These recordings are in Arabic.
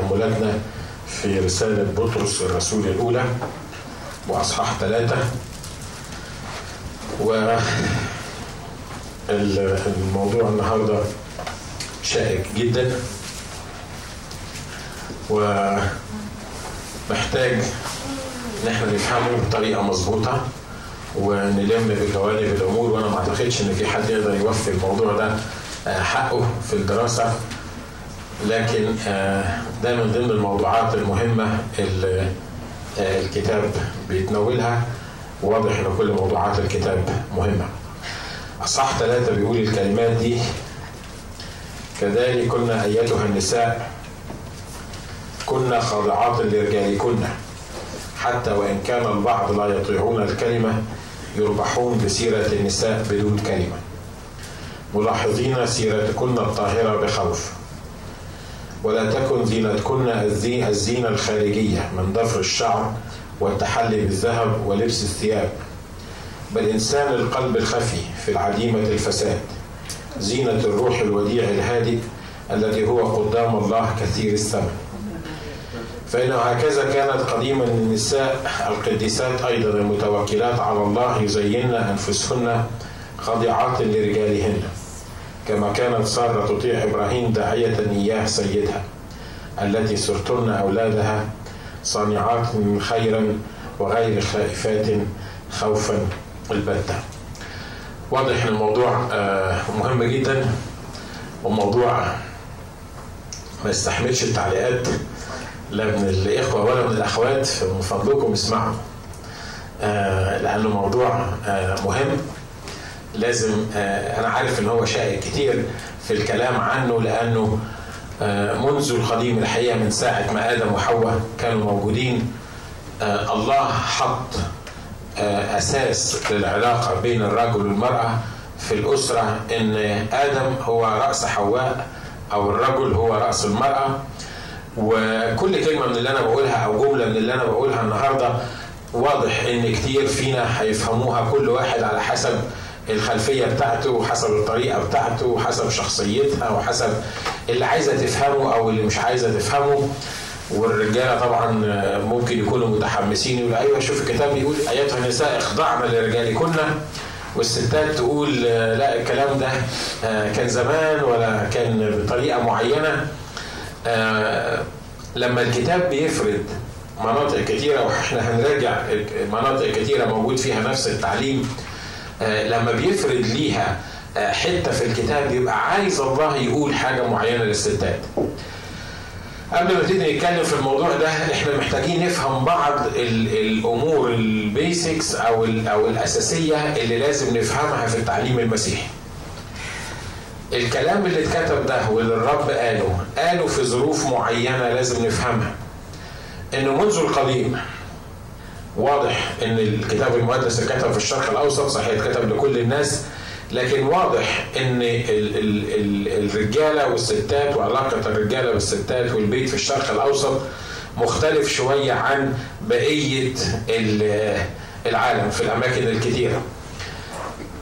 تأملاتنا في رسالة بطرس الرسول الأولى وأصحاح ثلاثة. والموضوع النهاردة شائك جدا ومحتاج ان إحنا نفهمه بطريقة مظبوطة ونلم بجوانب الأمور وأنا ما أعتقدش إن في حد يقدر يوفي الموضوع ده حقه في الدراسة. لكن ده من ضمن الموضوعات المهمة اللي الكتاب بيتناولها واضح إن كل موضوعات الكتاب مهمة. أصح ثلاثة بيقول الكلمات دي كذلك كنا أيتها النساء كنا خاضعات لرجالكن حتى وإن كان البعض لا يطيعون الكلمة يربحون بسيرة النساء بدون كلمة. ملاحظين سيرتكن الطاهرة بخوف. ولا تكن زينتكن الزينة الخارجية من ضفر الشعر والتحلي بالذهب ولبس الثياب. بل إنسان القلب الخفي في العديمة الفساد. زينة الروح الوديع الهادئ الذي هو قدام الله كثير الثمن. فإنه هكذا كانت قديما النساء القديسات أيضا المتوكلات على الله يزين أنفسهن خاضعات لرجالهن. كما كانت سارة تطيع إبراهيم داعية إياه سيدها التي صرتن أولادها صانعات خيرا وغير خائفات خوفا البتة. واضح إن الموضوع مهم جدا وموضوع ما يستحملش التعليقات لا من الإخوة ولا من الأخوات فمن فضلكم اسمعوا. لأنه موضوع مهم. لازم أنا عارف إن هو شائك كتير في الكلام عنه لأنه منذ القديم الحقيقة من ساعة ما آدم وحواء كانوا موجودين الله حط أساس للعلاقة بين الرجل والمرأة في الأسرة إن آدم هو رأس حواء أو الرجل هو رأس المرأة. وكل كلمة من اللي أنا بقولها أو جملة من اللي أنا بقولها النهارده واضح إن كتير فينا هيفهموها كل واحد على حسب الخلفية بتاعته وحسب الطريقة بتاعته وحسب شخصيتها وحسب اللي عايزة تفهمه أو اللي مش عايزة تفهمه. والرجالة طبعا ممكن يكونوا متحمسين يقولوا أيوه شوف الكتاب بيقول أيتها النساء اخضعن لرجالكن. والستات تقول لا الكلام ده كان زمان ولا كان بطريقة معينة. لما الكتاب بيفرد مناطق كتيرة وإحنا هنراجع مناطق كتيرة موجود فيها نفس التعليم لما بيفرد ليها حتة في الكتاب بيبقى عايز الله يقول حاجة معينة للستات. قبل ما نبتدي نتكلم في الموضوع ده إحنا محتاجين نفهم بعض الأمور البيسكس أو أو الأساسية اللي لازم نفهمها في التعليم المسيحي. الكلام اللي اتكتب ده واللي الرب قاله قاله في ظروف معينة لازم نفهمها. إنه منذ القديم واضح إن الكتاب المقدس اتكتب في الشرق الأوسط صحيح اتكتب لكل الناس لكن واضح إن ال ال ال الرجالة والستات وعلاقة الرجالة والستات والبيت في الشرق الأوسط مختلف شوية عن بقية العالم في الأماكن الكثيره.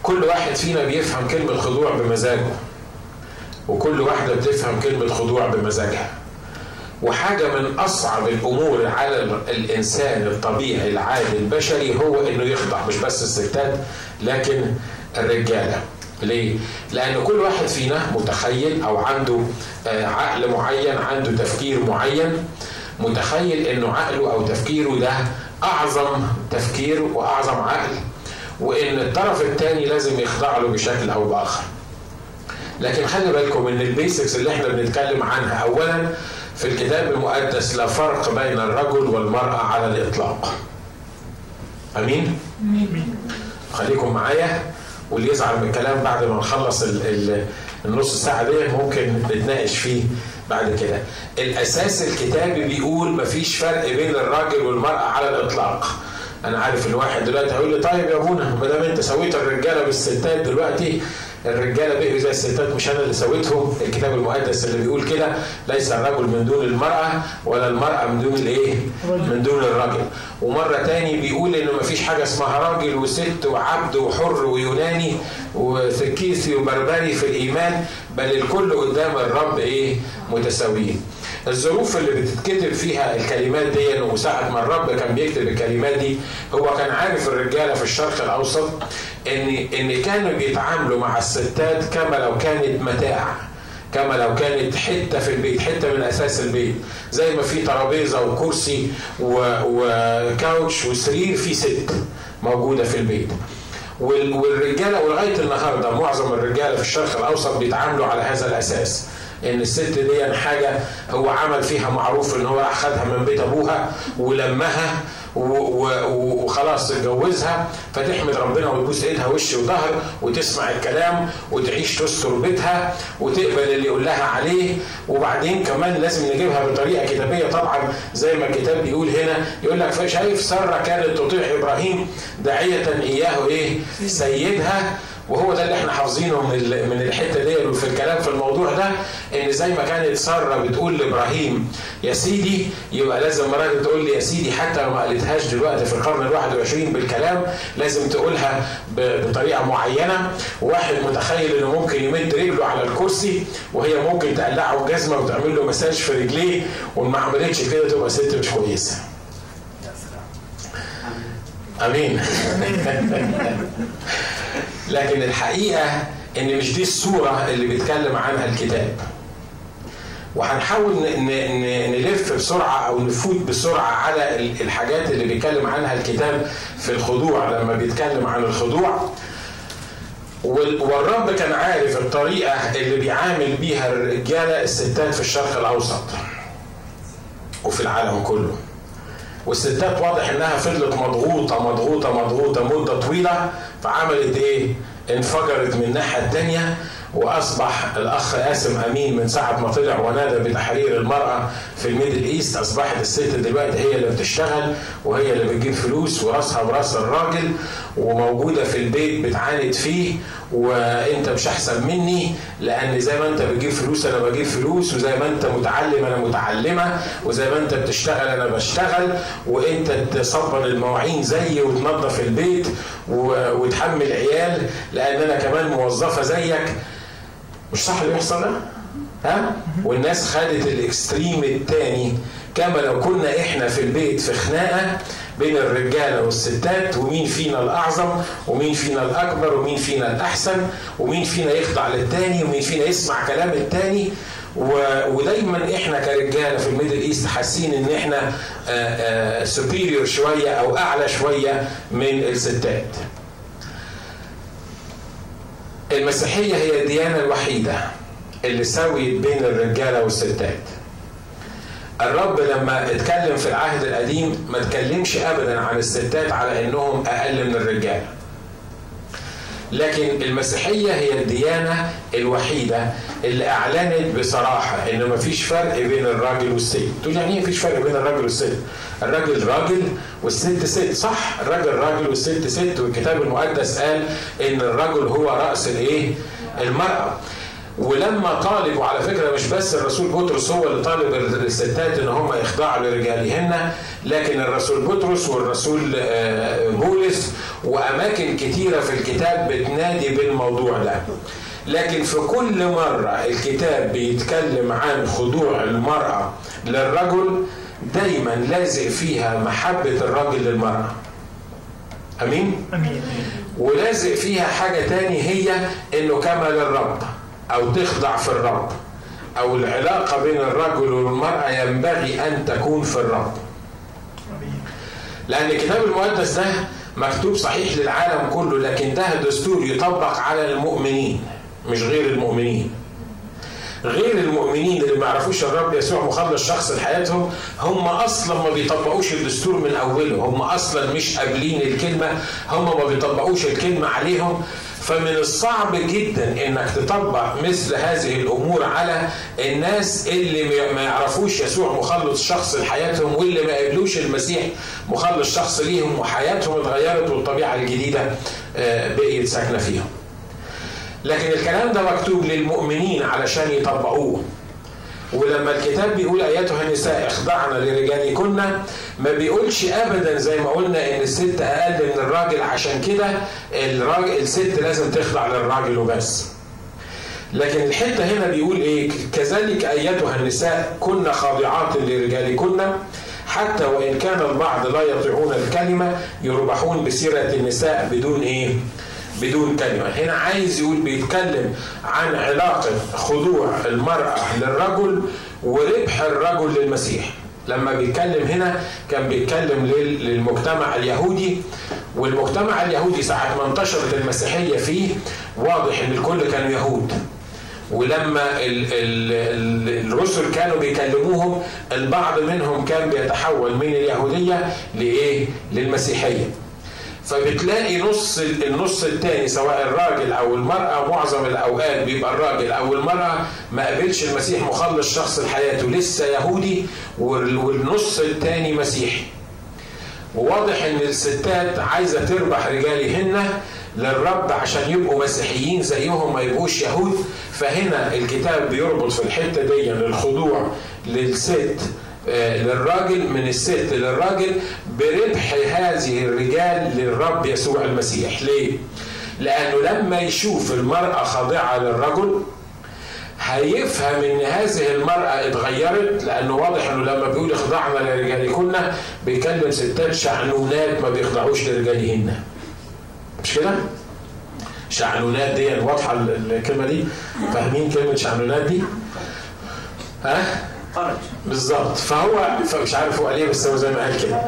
كل واحد فينا بيفهم كلمة خضوع بمزاجه. وكل واحدة بتفهم كلمة خضوع بمزاجها. وحاجة من أصعب الأمور على الإنسان الطبيعي العادي البشري هو إنه يخضع مش بس الستات لكن الرجالة. ليه؟ لأن كل واحد فينا متخيل أو عنده عقل معين، عنده تفكير معين، متخيل إنه عقله أو تفكيره ده أعظم تفكير وأعظم عقل، وإن الطرف الثاني لازم يخضع له بشكل أو بآخر. لكن خلي بالكم إن البيسكس اللي إحنا بنتكلم عنها أولاً في الكتاب المقدس لا فرق بين الرجل والمرأة على الإطلاق. أمين؟ خليكم معايا واللي يزعل من الكلام بعد ما نخلص النص ساعة دي ممكن نتناقش فيه بعد كده. الأساس الكتابي بيقول مفيش فرق بين الراجل والمرأة على الإطلاق. أنا عارف الواحد دلوقتي هيقول لي طيب يا أبونا ما دام أنت سويت الرجالة بالستات دلوقتي الرجالة بقوا زي الستات مش أنا اللي سويتهم الكتاب المقدس اللي بيقول كده ليس الرجل من دون المرأة ولا المرأة من دون الإيه؟ من دون الرجل ومرة تاني بيقول إنه ما فيش حاجة اسمها راجل وست وعبد وحر ويوناني وثكيثي وبربري في الإيمان بل الكل قدام الرب إيه؟ متساويين الظروف اللي بتتكتب فيها الكلمات دي وساعة ما الرب كان بيكتب الكلمات دي هو كان عارف الرجالة في الشرق الأوسط إن إن كانوا بيتعاملوا مع الستات كما لو كانت متاع كما لو كانت حتة في البيت حتة من أساس البيت. زي ما في ترابيزة وكرسي وكاوتش وسرير في ست موجودة في البيت. والرجالة ولغاية النهارده معظم الرجالة في الشرق الأوسط بيتعاملوا على هذا الأساس. إن الست دي حاجة هو عمل فيها معروف إن هو راح خدها من بيت أبوها ولمها وخلاص تتجوزها فتحمد ربنا وتبوس إيدها وش وظهر وتسمع الكلام وتعيش تستر بيتها وتقبل اللي يقول لها عليه. وبعدين كمان لازم نجيبها بطريقة كتابية طبعا زي ما الكتاب بيقول هنا. يقول لك شايف ساره كانت تطيع إبراهيم داعية إياه إيه؟ سيدها وهو ده اللي إحنا حافظينه من من الحتة دي وفي الكلام في الموضوع ده إن زي ما كانت سارة بتقول لإبراهيم يا سيدي يبقى لازم مراتي تقول لي يا سيدي حتى لو ما قالتهاش دلوقتي في القرن ال 21 بالكلام لازم تقولها بطريقة معينة واحد متخيل إنه ممكن يمد رجله على الكرسي وهي ممكن تقلعه جزمه وتعمل له مساج في رجليه وما عملتش كده تبقى ست مش كويسه. آمين. لكن الحقيقة إن مش دي الصورة اللي بيتكلم عنها الكتاب. وهنحاول نلف بسرعة أو نفوت بسرعة على الحاجات اللي بيتكلم عنها الكتاب في الخضوع لما بيتكلم عن الخضوع. والرب كان عارف الطريقة اللي بيعامل بيها الرجالة الستات في الشرق الأوسط وفي العالم كله. والستات واضح إنها فضلت مضغوطة مضغوطة مضغوطة مدة طويلة فعملت إيه؟ انفجرت من الناحية الثانية وأصبح الأخ قاسم أمين من ساعة ما طلع ونادى بتحرير المرأة في ال Middle East أصبحت الست دلوقتي هي اللي بتشتغل وهي اللي بتجيب فلوس وراسها برأس الراجل وموجودة في البيت بتعاند فيه وانت مش أحسن مني لأن زي ما انت بتجيب فلوس أنا بجيب فلوس وزي ما انت متعلم أنا متعلمة وزي ما انت بتشتغل أنا بشتغل وانت تصبر المواعين زيي وتنظف البيت وتحمل عيال لأن أنا كمان موظفة زيك مش صح اللي بيحصل ده؟ ها؟ والناس خدت الإكستريم الثاني كما لو كنا إحنا في البيت في خناقة بين الرجاله والستات ومين فينا الأعظم ومين فينا الأكبر ومين فينا الأحسن ومين فينا يخضع للتاني ومين فينا يسمع كلام التاني ودايما إحنا كرجالة في ال Middle East حاسين إن إحنا superior شوية أو أعلى شوية من الستات. المسيحية هي الديانة الوحيدة اللي سويت بين الرجالة والستات. الرب لما اتكلم في العهد القديم ما اتكلمش ابدا عن الستات على إنهم أقل من الرجال لكن المسيحية هي الديانة الوحيدة اللي أعلنت بصراحة إن مفيش فرق بين الراجل والست، تقول يعني إيه مفيش فرق بين الراجل والست؟ الراجل راجل والست ست، صح الراجل راجل والست ست والكتاب المقدس قال إن الرجل هو رأس الإيه؟ المرأة. ولما طالبوا على فكرة مش بس الرسول بطرس هو اللي طالب الستات إن هم يخضعوا لرجالهن لكن الرسول بطرس والرسول بولس وأماكن كتيرة في الكتاب بتنادي بالموضوع ده. لكن في كل مرة الكتاب بيتكلم عن خضوع المرأة للرجل دايما لازق فيها محبة الرجل للمرأة. أمين؟ أمين. ولازق فيها حاجة تاني هي إنه كمل الرب أو تخضع في الرب. أو العلاقة بين الرجل والمرأة ينبغي أن تكون في الرب. لأن الكتاب المقدس ده مكتوب صحيح للعالم كله لكن ده دستور يطبق على المؤمنين مش غير المؤمنين. غير المؤمنين اللي ما يعرفوش الرب يسوع مخلص شخص لحياتهم هم أصلا ما بيطبقوش الدستور من أوله. هم أصلا مش قابلين الكلمة هم ما بيطبقوش الكلمة عليهم. فمن الصعب جدا إنك تطبق مثل هذه الأمور على الناس اللي ما يعرفوش يسوع مخلص شخص لحياتهم واللي ما قبلوش المسيح مخلص شخص ليهم وحياتهم اتغيرت والطبيعة الجديدة بقيت ساكنة فيهم. لكن الكلام ده مكتوب للمؤمنين علشان يطبقوه ولما الكتاب بيقول أيتها النساء اخضعن لرجالكن ما بيقولش ابدا زي ما قلنا إن الست أقل من الراجل عشان كده الراجل الست لازم تخضع للراجل وبس. لكن الحتة هنا بيقول إيه؟ كذلك أيتها النساء كن خاضعات لرجالكن حتى وإن كان البعض لا يطيعون الكلمة يربحون بسيرة النساء بدون إيه؟ بدون كلمة هنا عايز يقول بيتكلم عن علاقة خضوع المرأة للرجل وربح الرجل للمسيح. لما بيتكلم هنا كان بيتكلم للمجتمع اليهودي والمجتمع اليهودي ساعة ما انتشرت المسيحية فيه واضح إن الكل كانوا يهود. ولما الرسل كانوا بيكلموهم البعض منهم كان بيتحول من اليهودية لإيه؟ للمسيحية. فبتلاقي نص النص الثاني سواء الراجل أو المرأة معظم الأوقات بيبقى الراجل أو المرأة ما قبلش المسيح مخلص شخص لحياته لسه يهودي والنص الثاني مسيحي. وواضح إن الستات عايزة تربح رجالهن للرب عشان يبقوا مسيحيين زيهم ما يبقوش يهود. فهنا الكتاب بيربط في الحتة دي الخضوع للست آه، للراجل من الست للراجل. بربح هذه الرجال للرب يسوع المسيح ليه؟ لأنه لما يشوف المرأة خاضعة للرجل هيفهم إن هذه المرأة اتغيرت لأنه واضح إنه لما بيقول اخضعنا لرجالكن بيكلم ستات شعنونات ما بيخضعوش لرجالهن مش كده؟ شعنونات دي واضحة الكلمة دي؟ فاهمين كلمة شعنونات دي؟ ها؟ خرج. بالظبط فهو مش عارف هو ليه بس هو زي ما قال كده.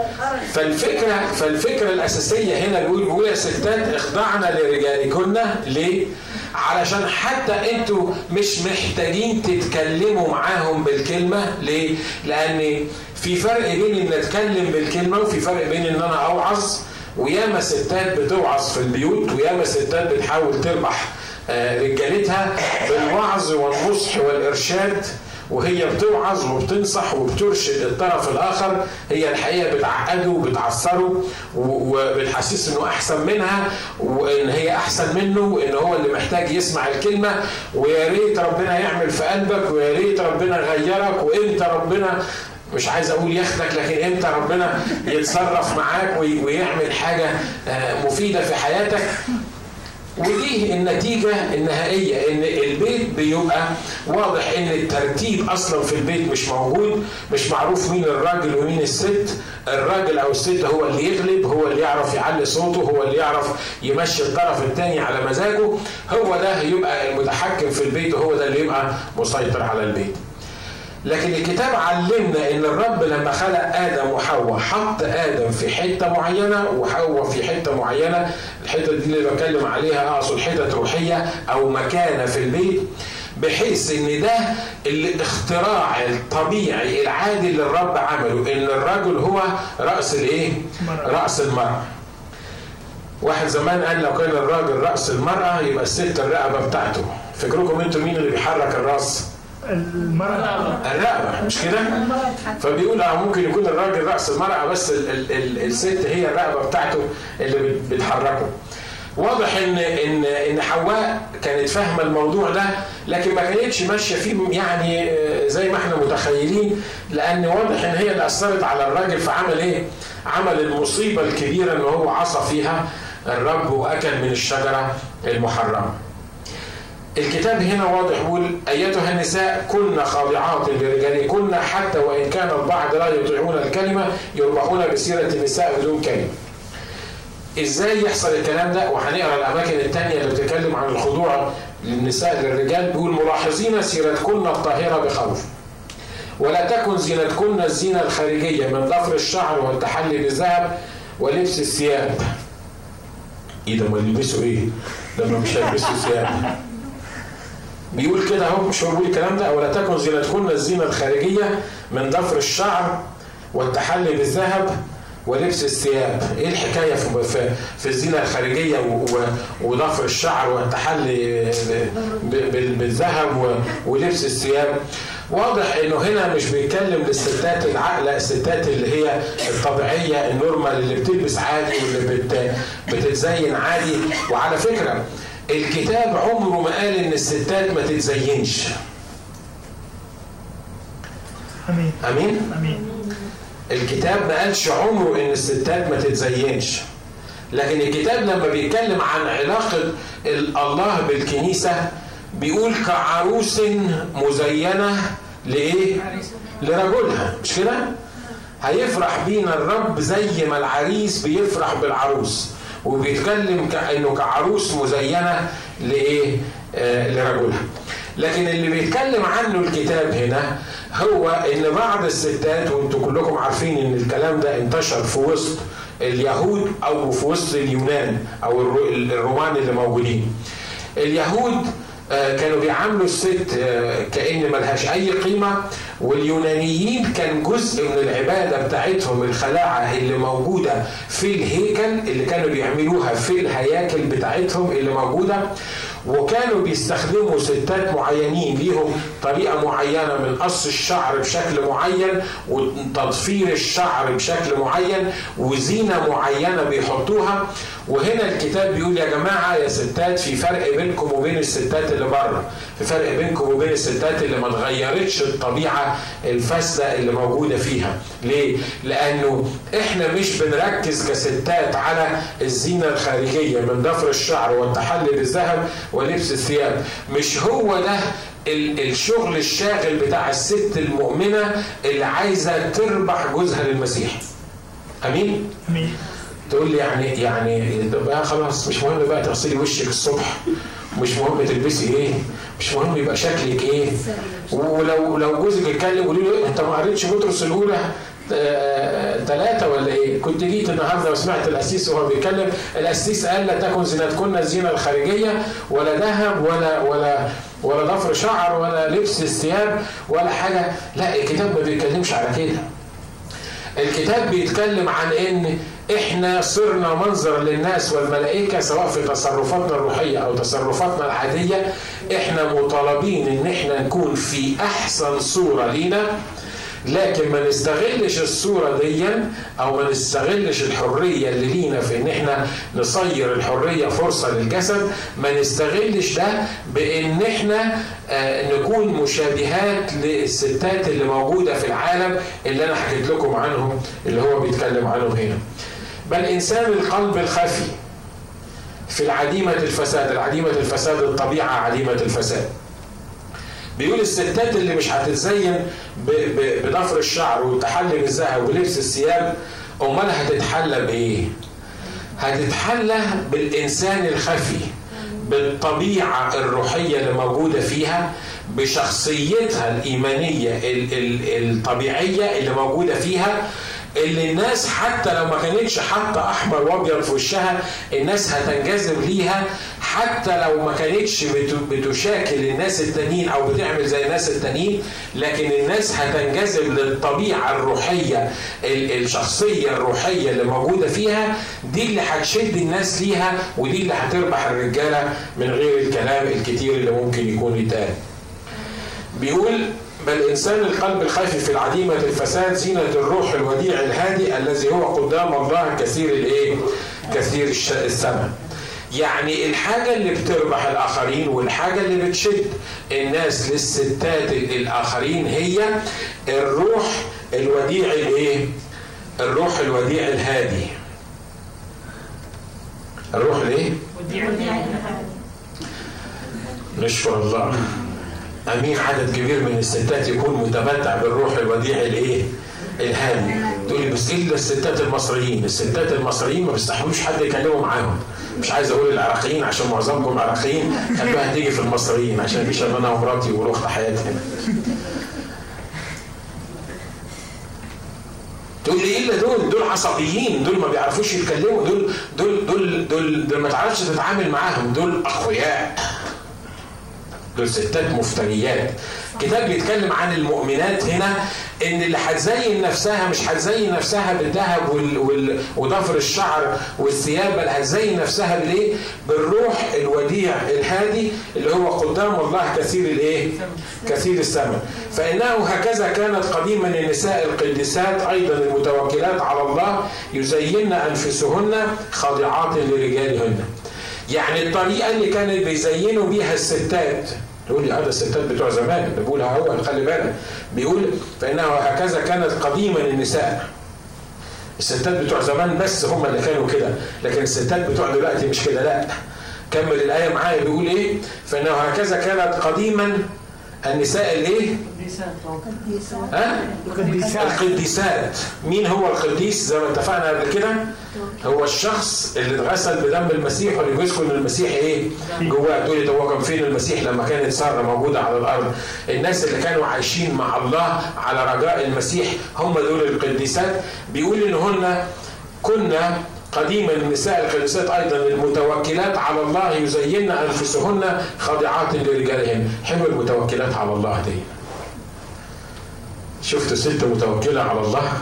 فالفكرة فالفكرة الأساسية هنا بيقول بيقول يا ستات اخضعنا لرجالكن. ليه؟ علشان حتى أنتوا مش محتاجين تتكلموا معاهم بالكلمة. ليه؟ لأن في فرق بين إن أتكلم بالكلمة وفي فرق بين إن أنا أوعظ. وياما ستات بتوعظ في البيوت وياما ستات بتحاول تربح آه، رجالتها بالوعظ والنصح والإرشاد. وهي بتوعظ وبتنصح وبترشد الطرف الآخر هي الحقيقة بتعقده وبتعصره وبتحسسه إنه أحسن منها وإن هي أحسن منه وإن هو اللي محتاج يسمع الكلمة ويا ريت ربنا يعمل في قلبك ويا ريت ربنا يغيرك وإمتى ربنا مش عايز أقول ياخدك لكن إمتى ربنا يتصرف معاك ويعمل حاجة آه، مفيدة في حياتك. ودي النتيجة النهائية؟ إن البيت بيبقى واضح إن الترتيب أصلا في البيت مش موجود مش معروف مين الراجل ومين الست. الراجل أو الست هو اللي يغلب هو اللي يعرف يعلي صوته هو اللي يعرف يمشي الطرف الثاني على مزاجه. هو ده يبقى المتحكم في البيت وهو ده اللي يبقى مسيطر على البيت. لكن الكتاب علمنا إن الرب لما خلق آدم وحواء حط آدم في حتة معينة وحواء في حتة معينة الحتة دي اللي بتكلم عليها أقصد حتت روحية أو مكانة في البيت بحيث إن ده الاختراع الطبيعي العادي اللي الرب عمله إن الرجل هو رأس الإيه؟ رأس المرأة. واحد زمان قال لو كان الراجل رأس المرأة يبقى الست الرقبة بتاعته. فكركم أنتوا مين اللي بيحرك الرأس؟ المرأة الرقبة مش كده؟ فبيقول آه ممكن يكون الراجل رأس المرأة بس ال ال ال الست هي الرقبة بتاعته اللي بتحركه. واضح إن إن إن حواء كانت فاهمة الموضوع ده لكن ما كانتش ماشية فيه يعني آه، زي ما إحنا متخيلين لأن واضح إن هي اللي أثرت على الراجل فعمل إيه؟ عمل المصيبة الكبيرة ان هو عصى فيها الرب وأكل من الشجرة المحرمة. الكتاب هنا واضح يقول أيتها النساء كن خاضعات لرجالكن حتى وإن كان البعض لا يطيعون الكلمة يربحون بسيرة النساء بدون كلمة. إزاي يحصل الكلام ده؟ وهنقرأ الأماكن الثانية اللي بتتكلم عن الخضوع للنساء للرجال. بيقول ملاحظين سيرتكن الطاهرة بخوف. ولا تكن زينتكن الزينة الخارجية من ضفر الشعر والتحلي بالذهب ولبس الثياب. إيه ده؟ ما يلبسوا إيه؟ لما مش هيلبسوا ثياب. بيقول كده اهو مش هو بيقول الكلام ده ولا تكن زينتكن الزينة الخارجية من ضفر الشعر والتحلي بالذهب ولبس الثياب. إيه الحكاية في في الزينة الخارجية وضفر الشعر والتحلي بالذهب ولبس الثياب؟ واضح إنه هنا مش بيتكلم للستات العاقلة الستات اللي هي الطبيعية النورمال اللي بتلبس عادي واللي بت بتتزين عادي. وعلى فكرة الكتاب عمره ما قال إن الستات ما تتزينش. أمين. أمين؟ أمين. الكتاب ما قالش عمره إن الستات ما تتزينش. لكن الكتاب لما بيتكلم عن علاقة الله بالكنيسة بيقول كعروس مزينة لإيه؟ لرجلها. مش كده؟ هيفرح بينا الرب زي ما العريس بيفرح بالعروس. وبيتكلم كأنه كعروس مزينة لإيه؟ آه لرجلها لكن اللي بيتكلم عنه الكتاب هنا هو إن بعض الستات وأنتم كلكم عارفين إن الكلام ده انتشر في وسط اليهود أو في وسط اليونان أو الرومان اللي موجودين اليهود كانوا بيعاملوا الست كأن ملهاش أي قيمة. واليونانيين كان جزء من العبادة بتاعتهم الخلاعة اللي موجودة في الهيكل اللي كانوا بيعملوها في الهياكل بتاعتهم اللي موجودة. وكانوا بيستخدموا ستات معينين ليهم طريقة معينة من قص الشعر بشكل معين وتضفير الشعر بشكل معين وزينة معينة بيحطوها. وهنا الكتاب بيقول يا جماعة يا ستات في فرق بينكم وبين الستات اللي بره. في فرق بينكم وبين الستات اللي ما اتغيرتش الطبيعة الفاسدة اللي موجودة فيها. ليه؟ لأنه إحنا مش بنركز كستات على الزينة الخارجية من ضفر الشعر والتحلي بالذهب ولبس الثياب. مش هو ده الشغل الشاغل بتاع الست المؤمنة اللي عايزة تربح جوزها للمسيح. أمين؟ أمين. تقول لي يعني يعني بقى خلاص مش مهم بقى تغسلي وشك الصبح. مش مهم تلبسي إيه مش مهم يبقى شكلك إيه ولو لو جوزك اتكلم قولي له انت ما قريتش بطرس الأولى ثلاثة ولا إيه؟ كنت جيت النهارده وسمعت القسيس وهو بيتكلم، القسيس قال لا تكن زينتكن الزينة الخارجية ولا ذهب ولا ولا ولا ضفر شعر ولا لبس الثياب ولا حاجة، لا الكتاب ما بيتكلمش على كده. الكتاب بيتكلم عن إن إحنا صرنا منظر للناس والملائكة سواء في تصرفاتنا الروحية أو تصرفاتنا العادية إحنا مطالبين إن إحنا نكون في أحسن صورة لينا لكن ما نستغلش الصورة دي أو ما نستغلش الحرية اللي لينا في إن إحنا نصير الحرية فرصة للجسد ما نستغلش ده بإن إحنا آه نكون مشابهات للستات اللي موجودة في العالم اللي أنا حكيت لكم عنهم اللي هو بيتكلم عنهم هنا. بل إنسان القلب الخفي في العديمة الفساد العديمة الفساد الطبيعة عديمة الفساد بيقول الستات اللي مش هتتزين بضفر الشعر والتحلي بالذهب ولبس الثياب أمال هتتحلى بإيه؟ هتتحلى بالإنسان الخفي بالطبيعة الروحية اللي موجودة فيها بشخصيتها الإيمانية الطبيعية اللي موجودة فيها اللي الناس حتى لو ما كانتش حاطة أحمر وأبيض في وشها الناس هتنجذب ليها حتى لو ما كانتش بتشاكل الناس التانيين أو بتعمل زي الناس التانيين لكن الناس هتنجذب للطبيعة الروحية الشخصية الروحية اللي موجودة فيها دي اللي هتشد الناس ليها ودي اللي هتربح الرجالة من غير الكلام الكتير اللي ممكن يكون يتقال. بيقول بل إنسان القلب الخافي في العديمة الفساد زينة الروح الوديع الهادي الذي هو قدام الله كثير الإيه؟ كثير الثمن. يعني الحاجة اللي بتربح الآخرين والحاجة اللي بتشد الناس للستات الآخرين هي الروح الوديع الإيه؟ الروح الوديع الهادي. الروح الإيه؟ نشكر الله. أمين عدد كبير من الستات يكون متمتع بالروح الوديع الإيه؟ الهادي تقولي بس الا الستات المصريين، الستات المصريين ما بيستحملوش حد يكلموا معاهم. مش عايز أقول العراقيين عشان معظمكم عراقيين خلوها تيجي في المصريين عشان في أنا ومراتي والاخت حياتي هنا. تقول لي الا دول دول عصبيين دول ما بيعرفوش يتكلموا دول دول دول دول, دول ما تعرفش تتعامل معاهم دول اقوياء ستات مفتريات كتاب بيتكلم عن المؤمنات هنا إن اللي هتزين نفسها مش هتزين نفسها بالذهب. وضفر الشعر والثياب بل هتزين نفسها بالإيه؟ بالروح الوديع الهادي اللي هو قدام الله كثير الإيه؟ كثير الثمن فإنه هكذا كانت قديما النساء القديسات أيضا المتوكلات على الله يزين أنفسهن خاضعات لرجالهن يعني الطريقة اللي كانت بيزينوا بيها الستات تقول لي هذا الستات بتوع زمان اللي هو خلي بالك. بيقول فانه هكذا كانت قديما النساء. الستات بتوع زمان بس هم اللي كانوا كده لكن الستات بتوع دلوقتي مش كده لا. كمل الآية معايا بيقول إيه؟ فإنه هكذا كانت قديما النساء الإيه؟ ها؟ القديسات. مين هو القديس؟ زي ما اتفقنا قبل كده هو الشخص اللي اتغسل بدم المسيح واللي بيسكن المسيح إيه؟ جواه. تقول لي هو كان فين المسيح؟ لما كانت سارة موجودة على الأرض. الناس اللي كانوا عايشين مع الله على رجاء المسيح هم دول القديسات. بيقول إن هن كنا قديما النساء القديسات أيضا المتوكلات على الله يزين أنفسهن خاضعات لرجالهن حلو المتوكلات على الله دي. شفت ست متوكلة على الله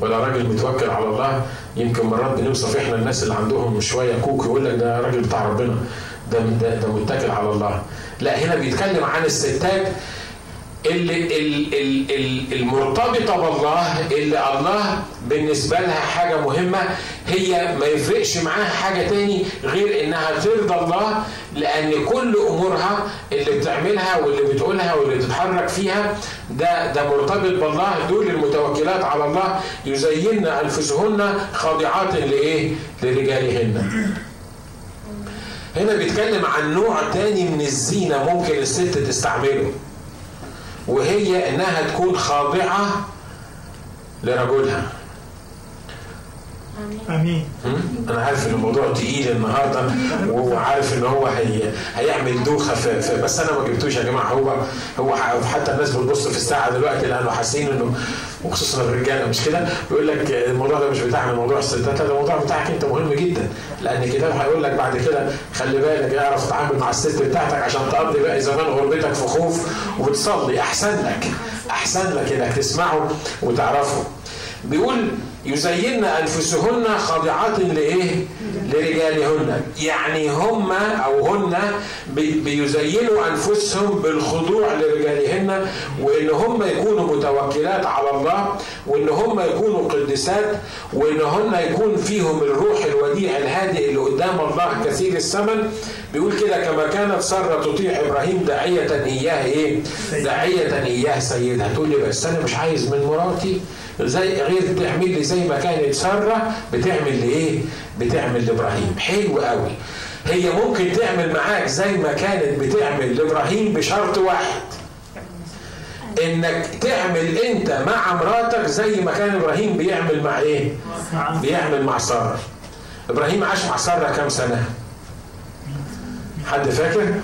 ولا راجل متوكل على الله. يمكن مرات بنوصف إحنا الناس اللي عندهم شوية كوك يقول لك ده راجل بتاع ربنا ده ده, ده متكل على الله. لا هنا بيتكلم عن الستات اللي المرتبطة بالله اللي الله بالنسبة لها حاجة مهمة هي ما يفرقش معاها حاجة تاني غير إنها ترضى الله لأن كل أمورها اللي بتعملها واللي بتقولها واللي بتتحرك فيها ده ده مرتبط بالله دول المتوكلات على الله يزين أنفسهن خاضعات لإيه؟ لرجالهن. هنا بيتكلم عن نوع تاني من الزينة ممكن الست تستعمله. وهي إنها تكون خاضعة لرجلها. آمين. أنا عارف إن الموضوع تقيل النهارده وعارف إن هو هي هيعمل دوخة في, بس أنا ما جبتوش يا جماعة هو هو حتى الناس بتبص في الساعة دلوقتي لأنه حاسين إنه وخصوصا الرجاله مش كده؟ بيقول لك الموضوع ده مش بتاعنا موضوع الستات ده الموضوع بتاعك انت مهم جدا. لأن الكتاب هيقول لك بعد كده خلي بالك اعرف تتعامل مع الست بتاعتك عشان تقضي باقي زمان غربتك في خوف وتصلي. أحسن لك أحسن لك إنك تسمعه وتعرفه. بيقول يزين أنفسهن خاضعات لإيه؟ لرجالهن يعني هم أو هن بيزينوا أنفسهم بالخضوع لرجالهن وإن هم يكونوا متوكلات على الله وإن هم يكونوا قدسات وإن هن يكون فيهم الروح الوديع الهادئ اللي قدام الله كثير الثمن بيقول كده كما كانت سارة تطيع إبراهيم داعية إياه إيه؟ داعية إياه سيدها تقول لي بس أنا مش عايز من مراتي زي غير تعمل لي زي ما كانت ساره بتعمل لايه؟ بتعمل لإبراهيم حلو قوي هي ممكن تعمل معاك زي ما كانت بتعمل لإبراهيم بشرط واحد إنك تعمل أنت مع مراتك زي ما كان إبراهيم بيعمل مع إيه؟ بيعمل مع سارة إبراهيم عاش مع سارة كام سنة؟ حد فاكر؟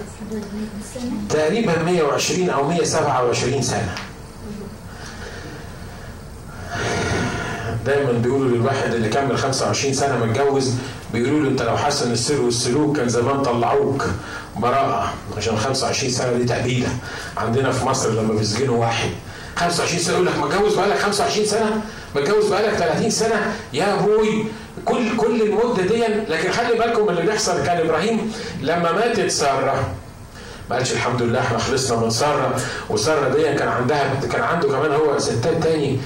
تقريبا 120 أو 127 سنة دايما بيقولوا للواحد اللي كمل 25 سنة متجوز بيقولوا له أنت لو حسن السر والسلوك كان زمان طلعوك. براءة عشان 25 سنة دي تأبيده عندنا في مصر لما بيسجنوا واحد. 25 سنة يقول لك متجوز بقالك 25 سنة؟ متجوز بقالك 30 سنة؟ يا أبوي كل كل المدة دي لكن خلي بالكم اللي بيحصل كان إبراهيم لما ماتت سارة ما قالش الحمد لله إحنا خلصنا من سارة وسارة دي كان عندها كان عنده كمان هو ستات تاني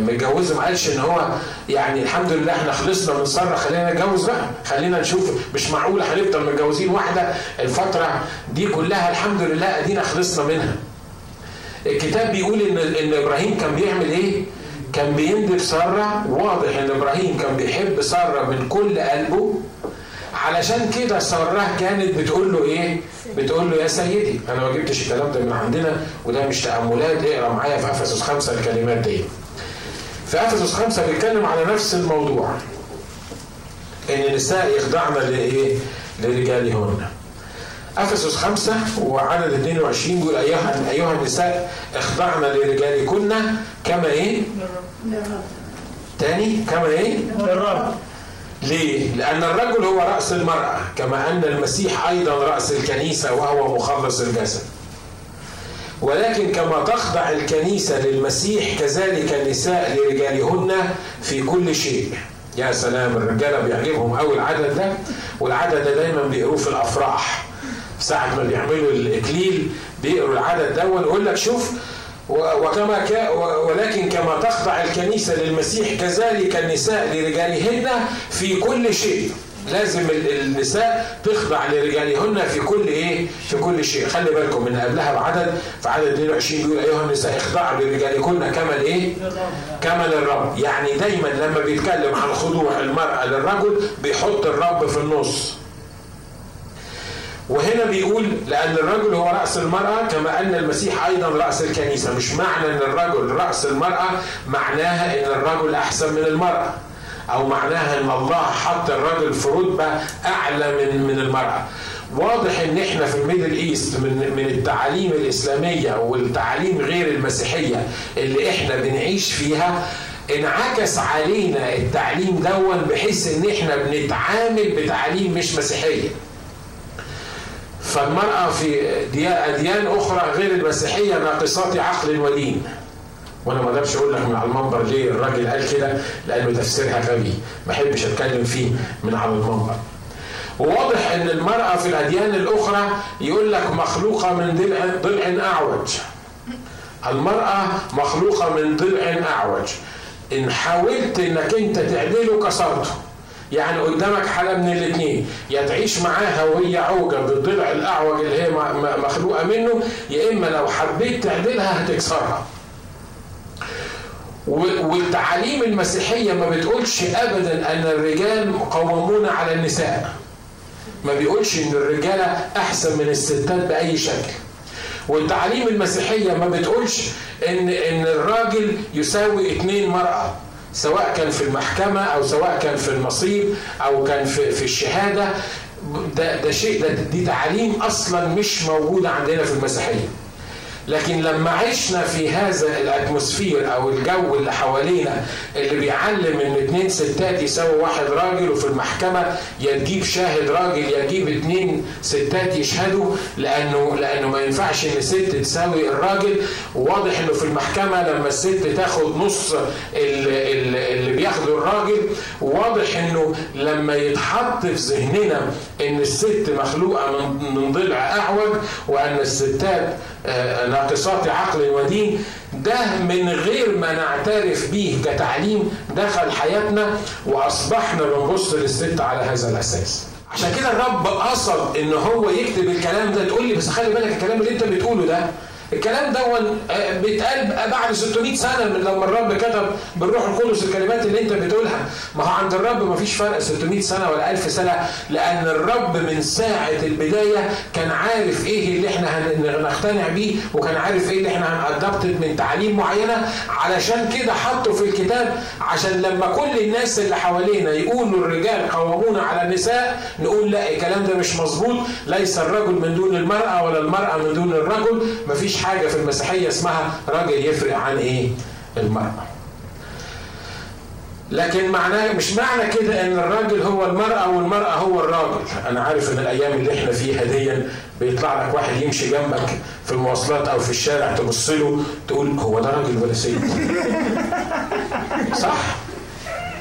متجوزة ما قالش إن هو يعني الحمد لله إحنا خلصنا من سارة خلينا نتجوز بقى خلينا نشوف مش معقولة هنفضل متجوزين واحدة الفترة دي كلها الحمد لله أدينا خلصنا منها الكتاب بيقول إن إن إبراهيم كان بيعمل إيه؟ كان بيندب سارة واضح إن إبراهيم كان بيحب سارة من كل قلبه علشان كده ساره كانت بتقول له إيه؟ بتقول له يا سيدي أنا ما جبتش الكلام ده من عندنا وده مش تأملات اقرأ معايا في أفسس خمسة الكلمات دي. في أفسس خمسة بيتكلم على نفس الموضوع. إن النساء يخضعن لإيه؟ لرجالهن. أفسس خمسة وعدد 22 بيقول ايها أيها النساء اخضعن لرجالكن كما إيه؟ تاني كما إيه؟ الرب ليه؟ لأن الرجل هو رأس المرأة كما أن المسيح أيضا رأس الكنيسة وهو مخلص الجسد. ولكن كما تخضع الكنيسة للمسيح كذلك النساء لرجالهن في كل شيء. يا سلام الرجالة بيعجبهم قوي العدد ده والعدد ده دايما بيقروه في الأفراح. ساعة ما بيعملوا الإكليل بيقروا العدد ده ويقول لك شوف وكما ك... ولكن كما تخضع الكنيسة للمسيح كذلك النساء لرجالهن في كل شيء لازم النساء تخضع لرجالهن في كل إيه؟ في كل شيء، خلي بالكم من قبلها بعدد في عدد 22 بيقول أيها النساء اخضعوا لرجالكن كما الايه؟ كما للرب، يعني دايما لما بيتكلم عن خضوع المرأة للرجل بيحط الرب في النص. وهنا بيقول لأن الرجل هو رأس المرأة كما أن المسيح أيضا رأس الكنيسة مش معنى أن الرجل رأس المرأة معناها أن الرجل أحسن من المرأة أو معناها أن الله حط الرجل في رتبة أعلى من من المرأة. واضح إن إحنا في ال Middle East من من التعاليم الإسلامية والتعاليم غير المسيحية اللي إحنا بنعيش فيها انعكس علينا التعليم دون بحيث إن إحنا بنتعامل بتعليم مش مسيحية. فالمرأة في أديان أخرى غير المسيحية ناقصات عقل ودين. وأنا ما أقدرش أقول لك من على المنبر ليه الراجل قال كده لأنه تفسيرها غبي. ما أحبش أتكلم فيه من على المنبر. وواضح إن المرأة في الأديان الأخرى يقول لك مخلوقة من ضلع ضلع أعوج. المرأة مخلوقة من ضلع أعوج. إن حاولت إنك أنت تعدله كسرته. يعني قدامك حالة من الاثنين يا تعيش معاها وهي عوجة بالضلع الأعوج اللي هي مخلوقة منه يا إما لو حبيت تعدلها هتكسرها. والتعاليم المسيحية ما بتقولش أبدا أن الرجال قوامون على النساء. ما بيقولش أن الرجالة أحسن من الستات بأي شكل. والتعاليم المسيحية ما بتقولش أن أن الراجل يساوي اتنين مرأة. سواء كان في المحكمة أو سواء كان في النصيب أو كان في, في الشهادة ده, ده شيء ده دي تعاليم أصلا مش موجودة عندنا في المسيحية. لكن لما عشنا في هذا الاتموسفير أو الجو اللي حوالينا اللي بيعلم ان اتنين ستات يساوي واحد راجل وفي المحكمة يا تجيب شاهد راجل يا تجيب اتنين ستات يشهدوا لأنه لأنه ما ينفعش ان ست تساوي الراجل. وواضح انه في المحكمة لما الست تاخد نص اللي بياخده الراجل واضح انه لما يتحط في ذهننا ان الست مخلوقة من ضلع أعوج وأن الستات ناقصات عقل ودين ده من غير ما نعترف به كتعليم دخل حياتنا وأصبحنا بنبص للست على هذا الأساس. عشان كده الرب قصد إن هو يكتب الكلام ده تقول لي بس خلي بالك الكلام اللي أنت بتقوله ده الكلام ده بيتقال بعد 600 سنة من لما الرب كتب بالروح القدس الكلمات اللي انت بتقولها. ما هو عند الرب ما فيش فرق 600 سنة ولا 1000 سنة لأن الرب من ساعة البداية كان عارف إيه اللي إحنا هنقتنع بيه وكان عارف إيه اللي إحنا هنأدبتد من تعاليم معينة. علشان كده حطه في الكتاب عشان لما كل الناس اللي حوالينا يقولوا الرجال قوامون على النساء نقول لا الكلام ده مش مظبوط. ليس الرجل من دون المرأة ولا المرأة من دون الرجل. مفيش حاجة في المسيحية اسمها راجل يفرق عن إيه؟ المرأة. لكن معناه مش معنى كده إن الراجل هو المرأة والمرأة هو الراجل. أنا عارف إن الأيام اللي إحنا فيها دي بيطلع لك واحد يمشي جنبك في المواصلات أو في الشارع تبص له تقول هو ده راجل ولا ست؟ صح؟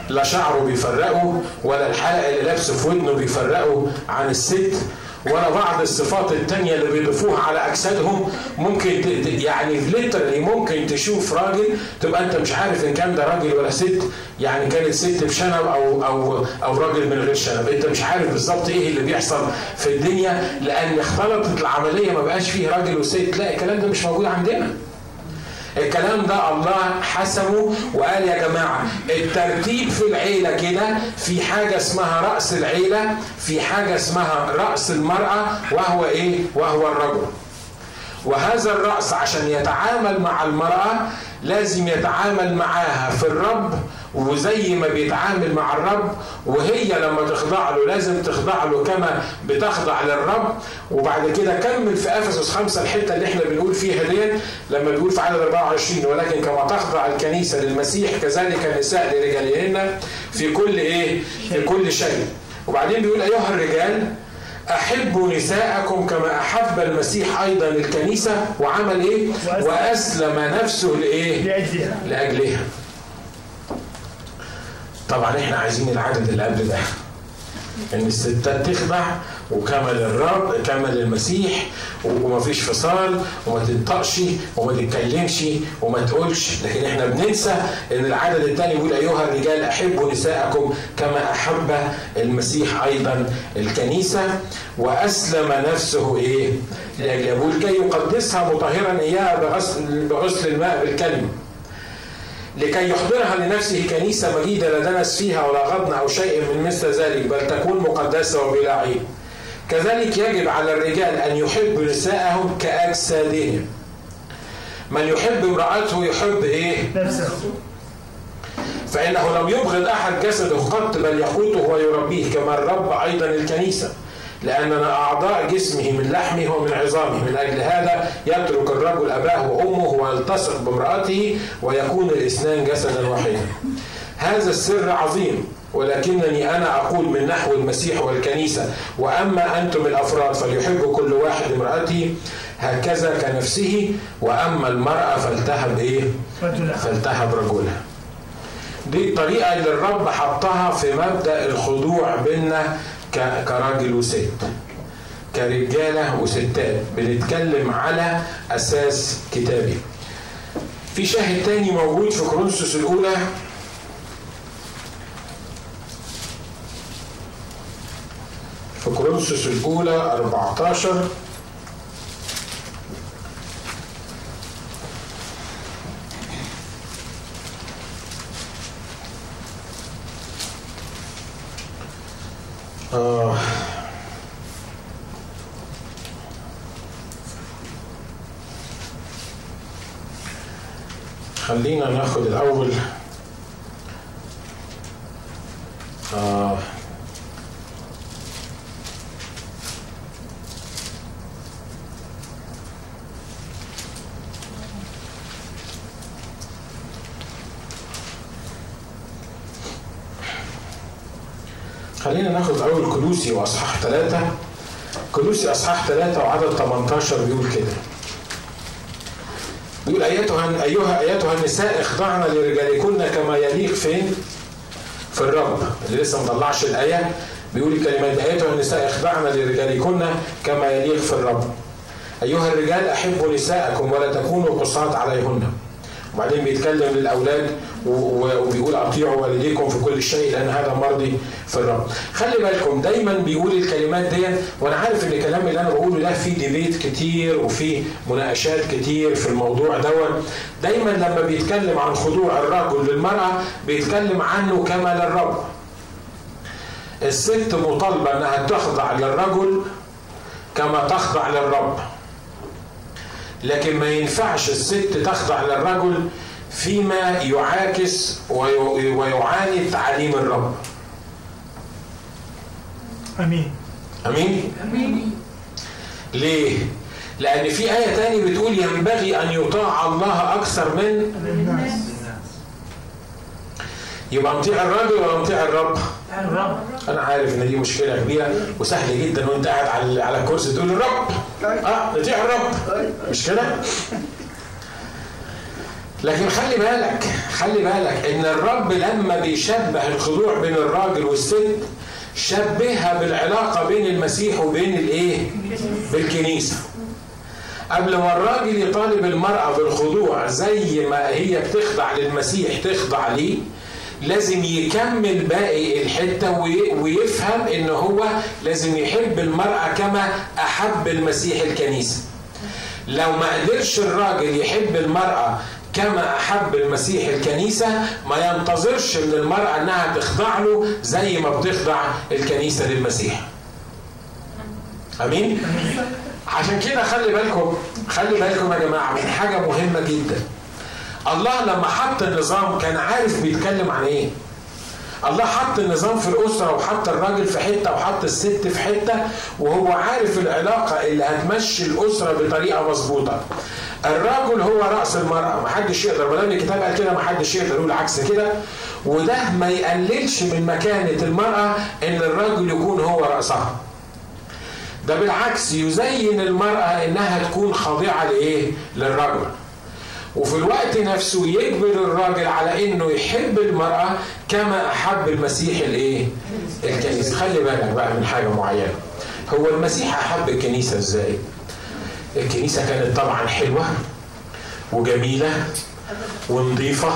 لا شعره بيفرقه ولا الحلقة اللي لابسه في ودنه بيفرقه عن الست. ولا بعض الصفات التانية اللي بيضيفوها على أجسادهم ممكن يعني ليترلي ممكن تشوف راجل تبقى أنت مش عارف إن كان ده راجل ولا ست. يعني كانت ست بشنب أو أو أو راجل من غير شنب. أنت مش عارف بالظبط إيه اللي بيحصل في الدنيا لأن اختلطت العملية ما بقاش فيه راجل وست. لا الكلام ده مش موجود عندنا. الكلام ده الله حسمه وقال يا جماعة الترتيب في العيلة كده في حاجة اسمها رأس العيلة في حاجة اسمها رأس المرأة وهو إيه؟ وهو الرجل. وهذا الرأس عشان يتعامل مع المرأة لازم يتعامل معاها في الرب وزي ما بيتعامل مع الرب وهي لما تخضع له لازم تخضع له كما بتخضع للرب وبعد كده كمل في إفسس خمسة الحتة اللي إحنا بنقول فيها ديت لما بيقول في عدد 24 ولكن كما تخضع الكنيسة للمسيح كذلك النساء لرجالهن في كل إيه؟ في كل شيء. وبعدين بيقول أيها الرجال أحبوا نساءكم كما أحب المسيح أيضا الكنيسة وعمل إيه؟ وأسلم نفسه لإيه؟ لأجلها لأجلها. طبعا إحنا عايزين العدد اللي قبل ده. ان الستات تخضع وكمل الرب كمل المسيح ومفيش فصال وما تنطقش وما تتكلمش وما تقولش لكن إحنا بننسى إن العدد الثاني بيقول أيها الرجال أحبوا نساءكم كما أحب المسيح أيضا الكنيسة وأسلم نفسه إيه؟ لأجل يقول كي يقدسها مطهرا اياها بغسل بغسل الماء بالكلمة لكي يحضرها لنفسه كنيسة مجيدة لا دنس فيها ولا غضن أو شيء من مثل ذلك بل تكون مقدسة وبلا عيب. كذلك يجب على الرجال أن يحبوا نساءهم كأجسادهم. من يحب امرأته يحب إيه؟ نفسه. فإنه لم يبغض أحد جسده قط بل يقوته ويربيه كما الرب أيضا الكنيسة. لأننا أعضاء جسمه من لحمه ومن عظامه. من أجل هذا يترك الرجل أباه وأمه ويلتصق بامرأته ويكون الاثنان جسدا واحدا. هذا السر عظيم ولكنني أنا أقول من نحو المسيح والكنيسة. وأما أنتم الأفراد فليحب كل واحد امرأته هكذا كنفسه وأما المرأة فلتهب إيه؟ فلتهب رجلها. دي الطريقة اللي الرب حطها في مبدأ الخضوع بينا ك- كراجل وست كرجالة وستات بنتكلم على أساس كتابي. في شاهد تاني موجود في كورنثوس الأولى. في كورنثوس الأولى 14 خلينا ناخد الأول آه. خلينا ناخد أول كلوسي وأصحاح ثلاثة كلوسي أصحاح ثلاثة وعدد 18 بيقول كده. بيقول أيتها أيها أيتها النساء اخضعن لرجالكن كما يليق فين؟ في الرب اللي لسه مطلعش الآية. بيقول الكلمات أيتها النساء اخضعن لرجالكن كما يليق في الرب. أيها الرجال أحبوا نساءكم ولا تكونوا قصاة عليهن. وبعدين بيتكلم و- وبيقول أطيعوا والديكم في كل شيء لأن هذا مرضي في الرب. خلي بالكم دايما بيقول الكلمات دي وأنا عارف إن الكلام اللي أنا بقوله ده فيه ديبيت كتير وفيه مناقشات كتير في الموضوع دون دايما لما بيتكلم عن خضوع الرجل للمرأة بيتكلم عنه كما للرب. الست مطالبة إنها تخضع للرجل كما تخضع للرب. لكن ما ينفعش الست تخضع للرجل فيما يعاكس وي- ويعاني تعاليم الرب. آمين. آمين؟ ليه؟ لأن في آية تاني بتقول ينبغي أن يطاع الله أكثر من الناس يبقى مطيع الراجل ولا مطيع الرب. الرب. أنا عارف إن دي مشكلة كبيرة وسهل جدا وأنت قاعد على على الكرسي تقول الرب. آه نطيع الرب. مش كده لكن خلي بالك خلي بالك إن الرب لما بيشبه الخضوع بين الراجل والست شبهها بالعلاقة بين المسيح وبين الإيه؟ بالكنيسة. قبل ما الراجل يطالب المرأة بالخضوع زي ما هي بتخضع للمسيح تخضع ليه؟ لازم يكمل باقي الحتة وي- ويفهم إن هو لازم يحب المرأة كما أحب المسيح الكنيسة. لو ما قدرش الراجل يحب المرأة كما أحب المسيح الكنيسة ما ينتظرش من المرأة أنها تخضع له زي ما بتخضع الكنيسة للمسيح. أمين؟ عشان كده خلي بالكم خلي بالكم يا جماعة من حاجة مهمة جدا. الله لما حط النظام كان عارف بيتكلم عن إيه. الله حط النظام في الأسرة وحط الراجل في حتة وحط الست في حتة وهو عارف العلاقة اللي هتمشي الأسرة بطريقة مظبوطة. الراجل هو رأس المرأة محدش يقدر ما دام الكتاب قال كده محدش يقدر يقول عكس كده وده ما يقللش من مكانة المرأة إن الراجل يكون هو رأسها ده بالعكس يزين المرأة إنها تكون خاضعة لإيه؟ للرجل وفي الوقت نفسه يجبر الراجل على إنه يحب المرأة كما أحب المسيح الإيه؟ الكنيسة، خلي بالك بقى من حاجة معينة. هو المسيح أحب الكنيسة إزاي؟ الكنيسة كانت طبعا حلوة وجميلة ونظيفة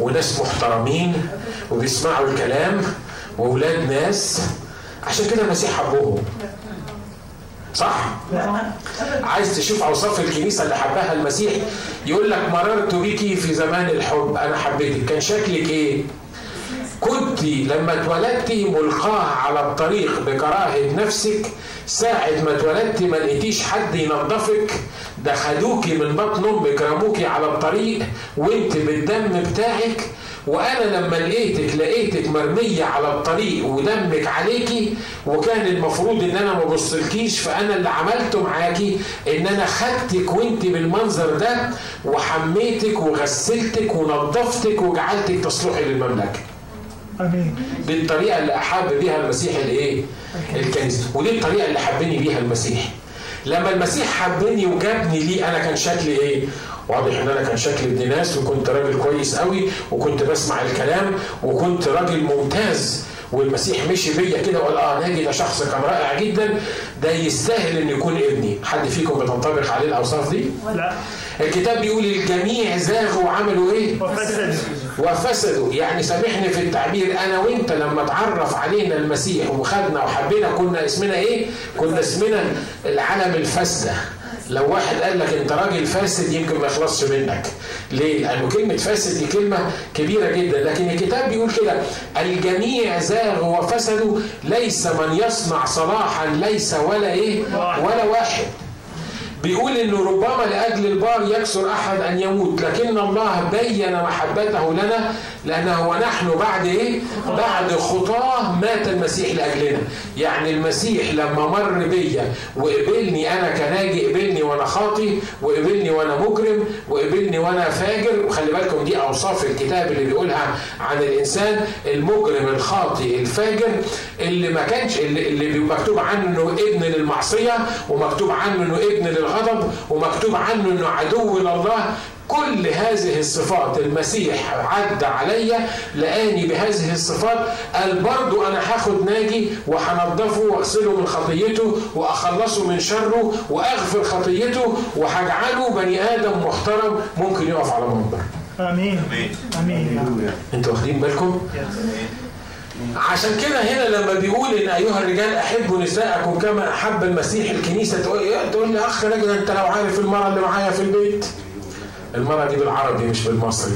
وناس محترمين وبيسمعوا الكلام واولاد ناس. عشان كده المسيح حبهم. صح؟ عايز تشوف أوصاف الكنيسة اللي حبها المسيح؟ يقول لك مررت بك في زمان الحب. أنا حبيتك. كان شكلك إيه؟ كنت لما اتولدتي ملقاة على الطريق بكراهة نفسك ساعة ما اتولدتي ما لقيتيش حد ينظفك ده خدوكي من بطن أمك رموكي على الطريق وانت بالدم بتاعك. وأنا لما لقيتك لقيتك مرمية على الطريق ودمك عليكي وكان المفروض إن أنا ما بصلكيش فأنا اللي عملته معاكي إن أنا خدتك وانت بالمنظر ده وحميتك وغسلتك ونظفتك وجعلتك تصلحي للمملكة. آمين. دي الطريقة اللي أحب بيها المسيح الإيه؟ الكنيسة. ودي الطريقة اللي حبني بيها المسيح. لما المسيح حبني وجابني ليه أنا كان شكلي إيه؟ واضح إن أنا كان شكلي ابن ناس وكنت راجل كويس قوي وكنت بسمع الكلام وكنت راجل ممتاز. والمسيح مشي بيا كده وقال آه ناجي ده شخص كان رائع جدا. ده يستاهل إن يكون ابني. حد فيكم بتنطبق عليه الأوصاف دي؟ لا. الكتاب بيقول الجميع زاغوا وعملوا إيه؟ وفسد وفسدوا. يعني سامحني في التعبير أنا وأنت لما اتعرف علينا المسيح وخدنا وحبينا كنا اسمنا إيه؟ كنا اسمنا العالم الفاسدة. لو واحد قال لك أنت راجل فاسد يمكن ما يخلصش منك. ليه؟ لأنه كلمة فاسد دي كلمة كبيرة جدا. لكن الكتاب بيقول كده الجميع زاغوا وفسدوا ليس من يصنع صلاحا ليس ولا إيه؟ ولا واحد. بيقول إنه ربما لأجل البار يكسر أحد أن يموت لكن الله بين محبته لنا لأنه ونحن بعد إيه؟ بعد خطاه مات المسيح لأجلنا يعني المسيح لما مر بيا وقبلني أنا كناجي قبلني وأنا خاطي وقبلني وأنا مجرم وقبلني وأنا فاجر وخلي بالكم دي أوصاف الكتاب اللي بيقولها عن الإنسان المجرم الخاطي الفاجر اللي ما كانش اللي, اللي مكتوب عنه إنه ابن للمعصية ومكتوب عنه إنه ابن للغضب ومكتوب عنه إنه عدو لله. كل هذه الصفات المسيح عدى عليا لقاني بهذه الصفات. قال برضو أنا هاخد ناجي وهنضفه وأغسله من خطيته وأخلصه من شره وأغفر خطيته وهجعله بني آدم محترم ممكن يقف على منبر. آمين. آمين. أنتوا واخدين بالكم؟ عشان كده هنا لما بيقول إن أيها الرجال أحبوا نساءكم كما أحب المسيح الكنيسة تقول تقول لي أخ راجل أنت لو عارف المرأة اللي معايا في البيت. المرأة دي بالعربي مش بالمصري.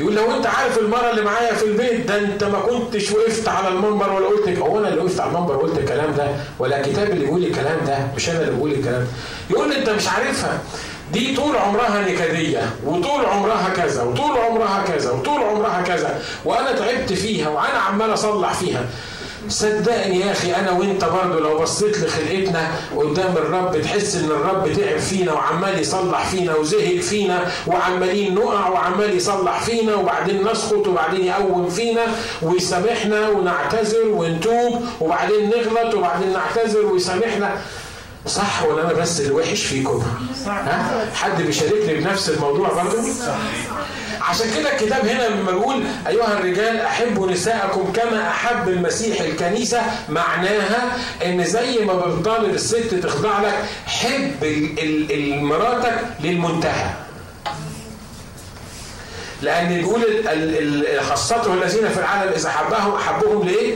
يقول لو أنت عارف المرأة اللي معايا في البيت ده أنت ما كنتش وقفت على المنبر ولا قلت هو أنا اللي وقفت على المنبر وقلت الكلام ده؟ ولا الكتاب اللي بيقول الكلام ده؟ مش أنا اللي بقول الكلام. ده يقول لي أنت مش عارفها. دي طول عمرها نكدية وطول عمرها كذا وطول عمرها كذا وطول عمرها كذا وأنا تعبت فيها وأنا عمال أصلح فيها. صدقني يا أخي أنا وأنت برضه لو بصيت لخلقتنا قدام الرب تحس إن الرب تعب فينا وعمال يصلح فينا وزهق فينا وعمالين نقع وعمال يصلح فينا وبعدين نسقط وبعدين يقوم فينا ويسامحنا ونعتذر ونتوب وبعدين نغلط وبعدين نعتذر ويسامحنا. صح ولا أنا بس اللي وحش فيكم؟ ها؟ حد بيشاركني بنفس الموضوع برضه؟ صح عشان كده الكتاب هنا لما بيقول أيها الرجال أحبوا نساءكم كما أحب المسيح الكنيسة معناها إن زي ما بتطالب الست تخضع لك حب مراتك للمنتهى لأن بيقول خاصته الذين في العالم إذا حبهم احبهم لايه؟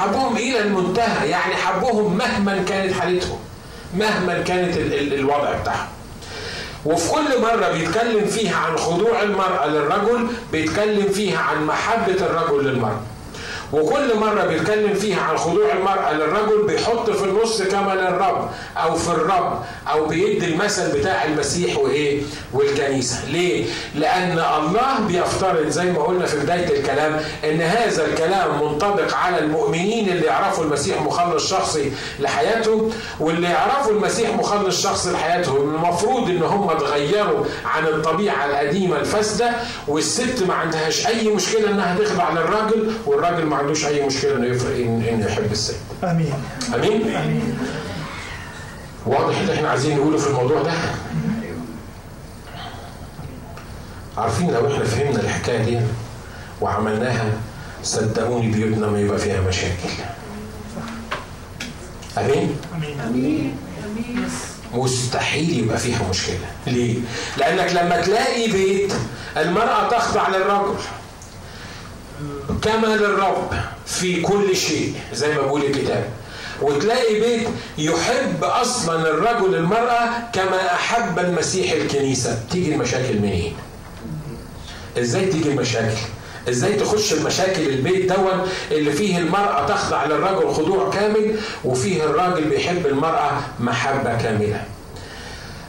حبهم إلى المنتهى يعني حبهم مهما كانت حالتهم مهما كانت الوضع بتاعهم. وفي كل مرة بيتكلم فيها عن خضوع المرأة للرجل بيتكلم فيها عن محبة الرجل للمرأة. وكل مرة بيتكلم فيها عن خضوع المرأة للرجل بيحط في النص كما للرب أو في الرب أو بيدي المثل بتاع المسيح وإيه؟ والكنيسة. ليه؟ لأن الله بيفترض زي ما قلنا في بداية الكلام إن هذا الكلام منطبق على المؤمنين اللي يعرفوا المسيح مخلص شخصي لحياتهم واللي يعرفوا المسيح مخلص شخصي لحياتهم. المفروض إن هم اتغيروا عن الطبيعة القديمة الفاسدة والست ما عندهاش أي مشكلة إنها تخضع للراجل والراجل ما عندوش أي مشكلة إنه يفرق انه يحب الست. آمين آمين؟ آمين واضح اللي إحنا عايزين نقوله في الموضوع ده؟ عارفين لو إحنا فهمنا الحكاية دي وعملناها صدقوني بيوتنا ما يبقى فيها مشاكل. آمين؟ آمين مستحيل يبقى فيها مشكلة. ليه؟ لأنك لما تلاقي بيت المرأة تخضع للرجل كما للرب في كل شيء زي ما بيقول الكتاب وتلاقي بيت يحب أصلا الرجل المرأة كما أحب المسيح الكنيسة. تيجي المشاكل منين؟ إزاي تيجي المشاكل؟ إزاي تخش المشاكل البيت دون اللي فيه المرأة تخضع للرجل خضوع كامل وفيه الراجل بيحب المرأة محبة كاملة.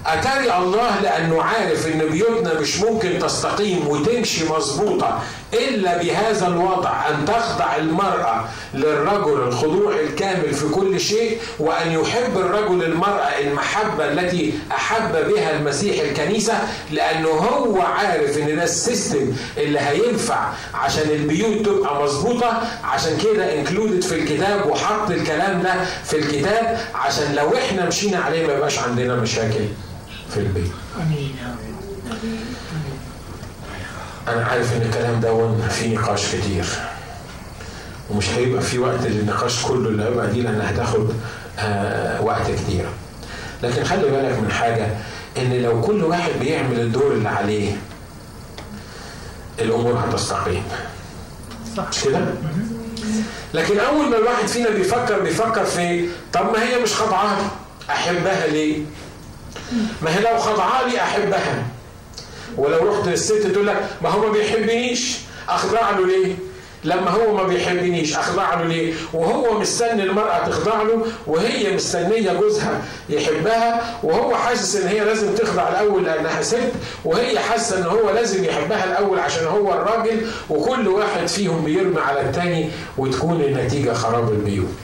أتاري الله لأنه عارف إن بيوتنا مش ممكن تستقيم وتمشي مظبوطة. إلا بهذا الوضع أن تخضع المرأة للرجل الخضوع الكامل في كل شيء وأن يحب الرجل المرأة المحبة التي أحب بها المسيح الكنيسة لأنه هو عارف إن ده ال system اللي هينفع عشان البيوت تبقى مظبوطة عشان كده included في الكتاب وحط الكلام ده في الكتاب عشان لو إحنا مشينا عليه ما يبقاش عندنا مشاكل في البيت. آمين. أنا عارف إن الكلام ده فيه نقاش كتير. ومش هيبقى في وقت للنقاش كله اللي هيبقى دي لأن هتاخد آه وقت كتير. لكن خلي بالك من حاجة إن لو كل واحد بيعمل الدور اللي عليه الأمور هتستقيم. صح. مش كده؟ لكن أول ما الواحد فينا بيفكر بيفكر في طب ما هي مش خاضعه أحبها ليه؟ ما هي لو خاضعه لي أحبها. ولو رحت للست تقول لك ما هو ما بيحبنيش أخضع له ليه؟ لما هو ما بيحبنيش أخضع له ليه؟ وهو مستني المرأة تخضع له وهي مستنية جوزها يحبها وهو حاسس إن هي لازم تخضع الأول لأنها ست وهي حاسة إن هو لازم يحبها الأول عشان هو الراجل وكل واحد فيهم بيرمي على التاني وتكون النتيجة خراب البيوت.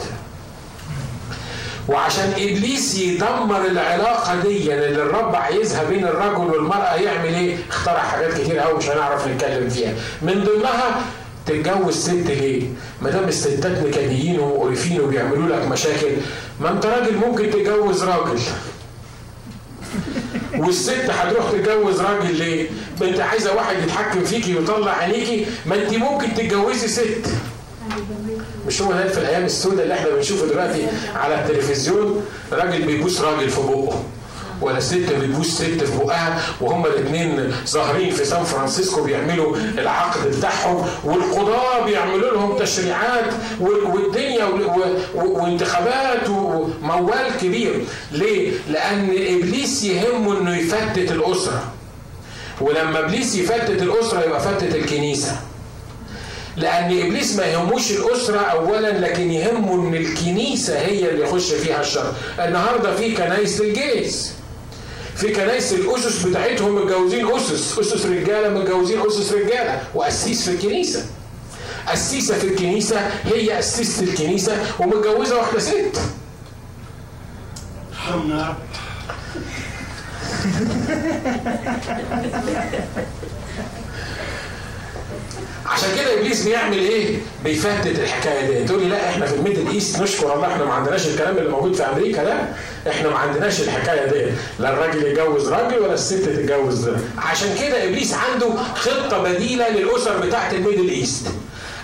وعشان إبليس يدمر العلاقة دي اللي الرب عايزها بين الرجل والمرأة يعمل إيه؟ اخترع حاجات كتير قوي مش هنعرف نتكلم فيها. من ضمنها تتجوز ست ليه؟ ما دام الستات مكانيين ومقرفين وبيعملوا لك مشاكل ما انت راجل ممكن تتجوز راجل. والست هتروح تتجوز راجل ليه؟ ما انت عايزة واحد يتحكم فيكي ويطلع عينيكي ما انت ممكن تتجوزي ست. مش هو ده في الأيام السوداء اللي إحنا بنشوفه دلوقتي على التلفزيون؟ راجل بيبوس راجل في بقه ولا ست بتبوس ست في بقها وهما الاثنين ظاهرين في سان فرانسيسكو بيعملوا العقد بتاعهم والقضاة بيعملوا لهم تشريعات والدنيا وانتخابات وموال كبير. ليه؟ لأن إبليس يهمه إنه يفتت الأسرة. ولما إبليس يفتت الأسرة يبقى فتت الكنيسة. لأن إبليس ما يهموش الأسرة أولا لكن يهمه إن الكنيسة هي اللي يخش فيها الشر. النهارده في كنايس الجيز. في كنايس الأسس بتاعتهم متجوزين أسس، أسس رجالة متجوزين أسس رجالة، وقسيس في الكنيسة. قسيسة في الكنيسة هي قسيسة الكنيسة ومتجوزة واحدة ست. عشان كده إبليس بيعمل إيه؟ بيفتت الحكاية دي، تقول لي لا إحنا في ال Middle East نشكر الله إحنا ما عندناش الكلام اللي موجود في أمريكا ده، إحنا ما عندناش الحكاية دي، لا الراجل يتجوز راجل ولا الست تتجوز. عشان كده إبليس عنده خطة بديلة للأسر بتاعت ال Middle East.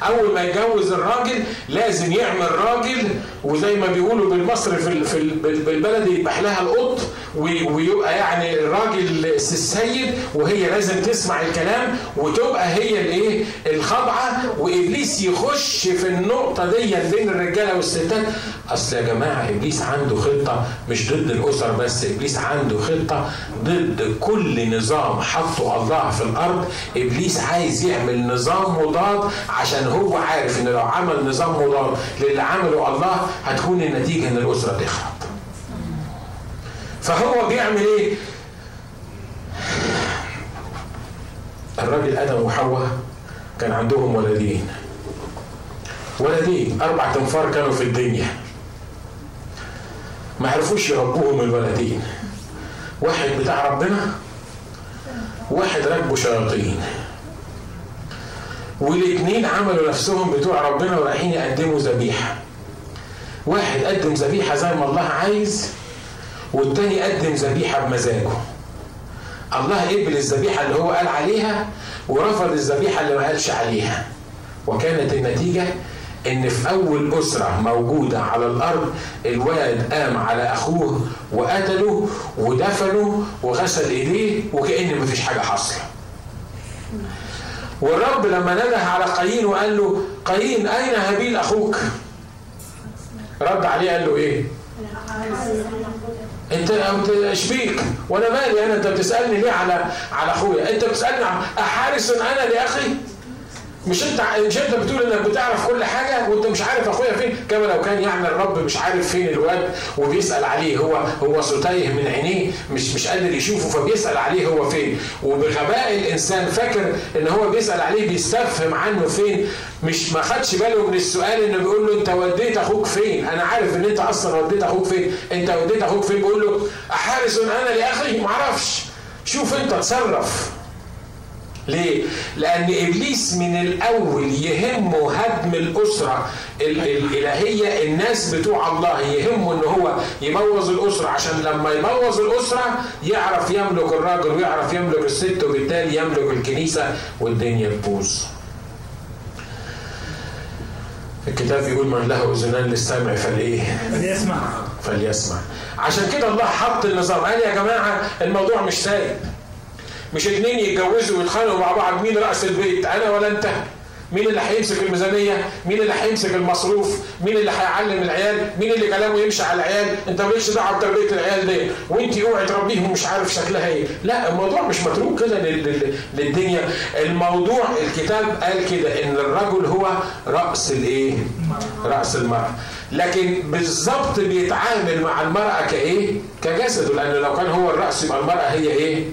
أول ما يتجوز الراجل لازم يعمل راجل وزي ما بيقولوا بالمصري في في ال- بال- بالبلدي يذبح لها القط وي- ويبقى يعني الراجل السيد وهي لازم تسمع الكلام وتبقى هي الإيه؟ الخاضعه وإبليس يخش في النقطة دي بين الرجالة والستات. أصل يا جماعة إبليس عنده خطة مش ضد الأسر بس إبليس عنده خطة ضد كل نظام حطه الله في الأرض. إبليس عايز يعمل نظام مضاد عشان هو عارف إن لو عمل نظام مضاد للي عمله الله هتكون النتيجة إن الأسرة تخرب. فهو بيعمل إيه؟ الراجل آدم وحواء كان عندهم ولدين. ولدين أربع تنفار كانوا في الدنيا. ما عرفوش يربوهم الولدين. واحد بتاع ربنا واحد راكبه شياطين. والاثنين عملوا نفسهم بتوع ربنا ورايحين يقدموا ذبيحة. واحد قدم ذبيحة زي ما الله عايز والتاني قدم ذبيحة بمزاجه. الله قبل الذبيحة اللي هو قال عليها ورفض الذبيحة اللي ما قالش عليها. وكانت النتيجة إن في أول أسرة موجودة على الأرض الولد قام على أخوه وقتله ودفنه وغسل إيديه وكأن مفيش حاجة حاصلة. والرب لما نده على قايين وقال له قايين أين هابيل أخوك؟ رد عليه قال له إيه؟ أنت أشبيك وأنا مالي؟ أنا أنت بتسألني ليه على على أخويا؟ أنت بتسألني أحارس أنا لأخي؟ مش انت مش انت بتقول انك بتعرف كل حاجة وانت مش عارف اخويا فين؟ كما لو كان يعني الرب مش عارف فين الواد وبيسأل عليه هو هو تايه من عينيه مش مش قادر يشوفه فبيسأل عليه هو فين. وبغباء الإنسان فاكر إن هو بيسأل عليه بيستفهم عنه فين. مش ما خدش باله من السؤال إنه بيقول له أنت وديت أخوك فين؟ أنا عارف إن أنت أصلا وديت أخوك فين. أنت وديت أخوك فين؟ بيقول له احارس أنا لأخي؟ ما أعرفش. شوف أنت اتصرف ليه؟ لأن إبليس من الأول يهمه هدم الأسرة الإلهية الناس بتوع الله يهمه إن هو يبوظ الأسرة عشان لما يبوظ الأسرة يعرف يملك الراجل ويعرف يملك الست وبالتالي يملك الكنيسة والدنيا تبوظ. الكتاب بيقول من له إذنان للسمع فالايه؟ فليسمع فليسمع. عشان كده الله حط النظام قال يا جماعة الموضوع مش سايب. مش اتنين يتجوزوا ويتخانقوا مع بعض. مين رأس البيت؟ أنا ولا أنت. مين اللي هيمسك الميزانية؟ مين اللي هيمسك المصروف؟ مين اللي هيعلم العيال؟ مين اللي كلامه يمشي على العيال؟ أنت مالكش دعوة بتربيه العيال دي وأنت اوعي تربيهم مش عارف شكلها إيه. لا الموضوع مش متروك كده للدنيا. الموضوع الكتاب قال كده إن الرجل هو رأس الإيه؟ رأس المرأة. لكن بالظبط بيتعامل مع المرأة كإيه؟ كجسده لأن لو كان هو الرأس يبقى المرأة هي إيه؟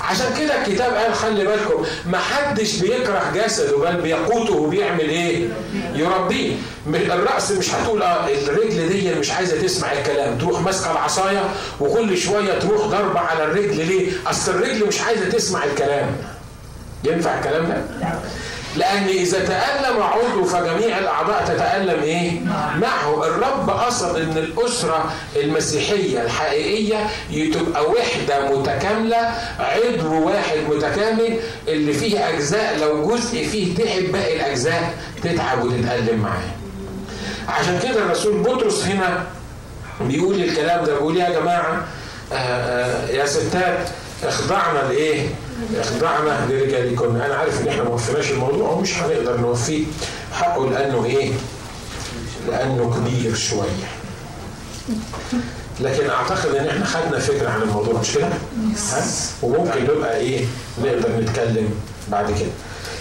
عشان كده الكتاب قال خلي بالكم ما حدش بيكره جسده بل بيقوته وبيعمل إيه؟ يربيه الرأس مش هتقول آه الرجل دي مش عايزة تسمع الكلام تروح ماسكة العصاية وكل شوية تروح ضربة على الرجل ليه؟ أصل الرجل مش عايزة تسمع الكلام ينفع الكلام ده؟ لأن إذا تألم عضو فجميع الأعضاء تتألم إيه؟ معه الرب قصد إن الأسرة المسيحية الحقيقية تبقى وحدة متكاملة عضو واحد متكامل اللي فيه أجزاء لو جزء فيه تعب باقي الأجزاء تتعب وتتألم معاه. عشان كده الرسول بطرس هنا بيقول الكلام ده بيقول يا جماعة آآ آآ يا ستات اخضعنا لإيه؟ اخضعنا لرجالكم أنا عارف إن إحنا ما وفيناش الموضوع ومش هنقدر نوفيه حقه لأنه إيه؟ لأنه كبير شوية لكن أعتقد إن إحنا خدنا فكرة عن الموضوع مش كده؟ وممكن نبقى إيه؟ نقدر نتكلم بعد كده.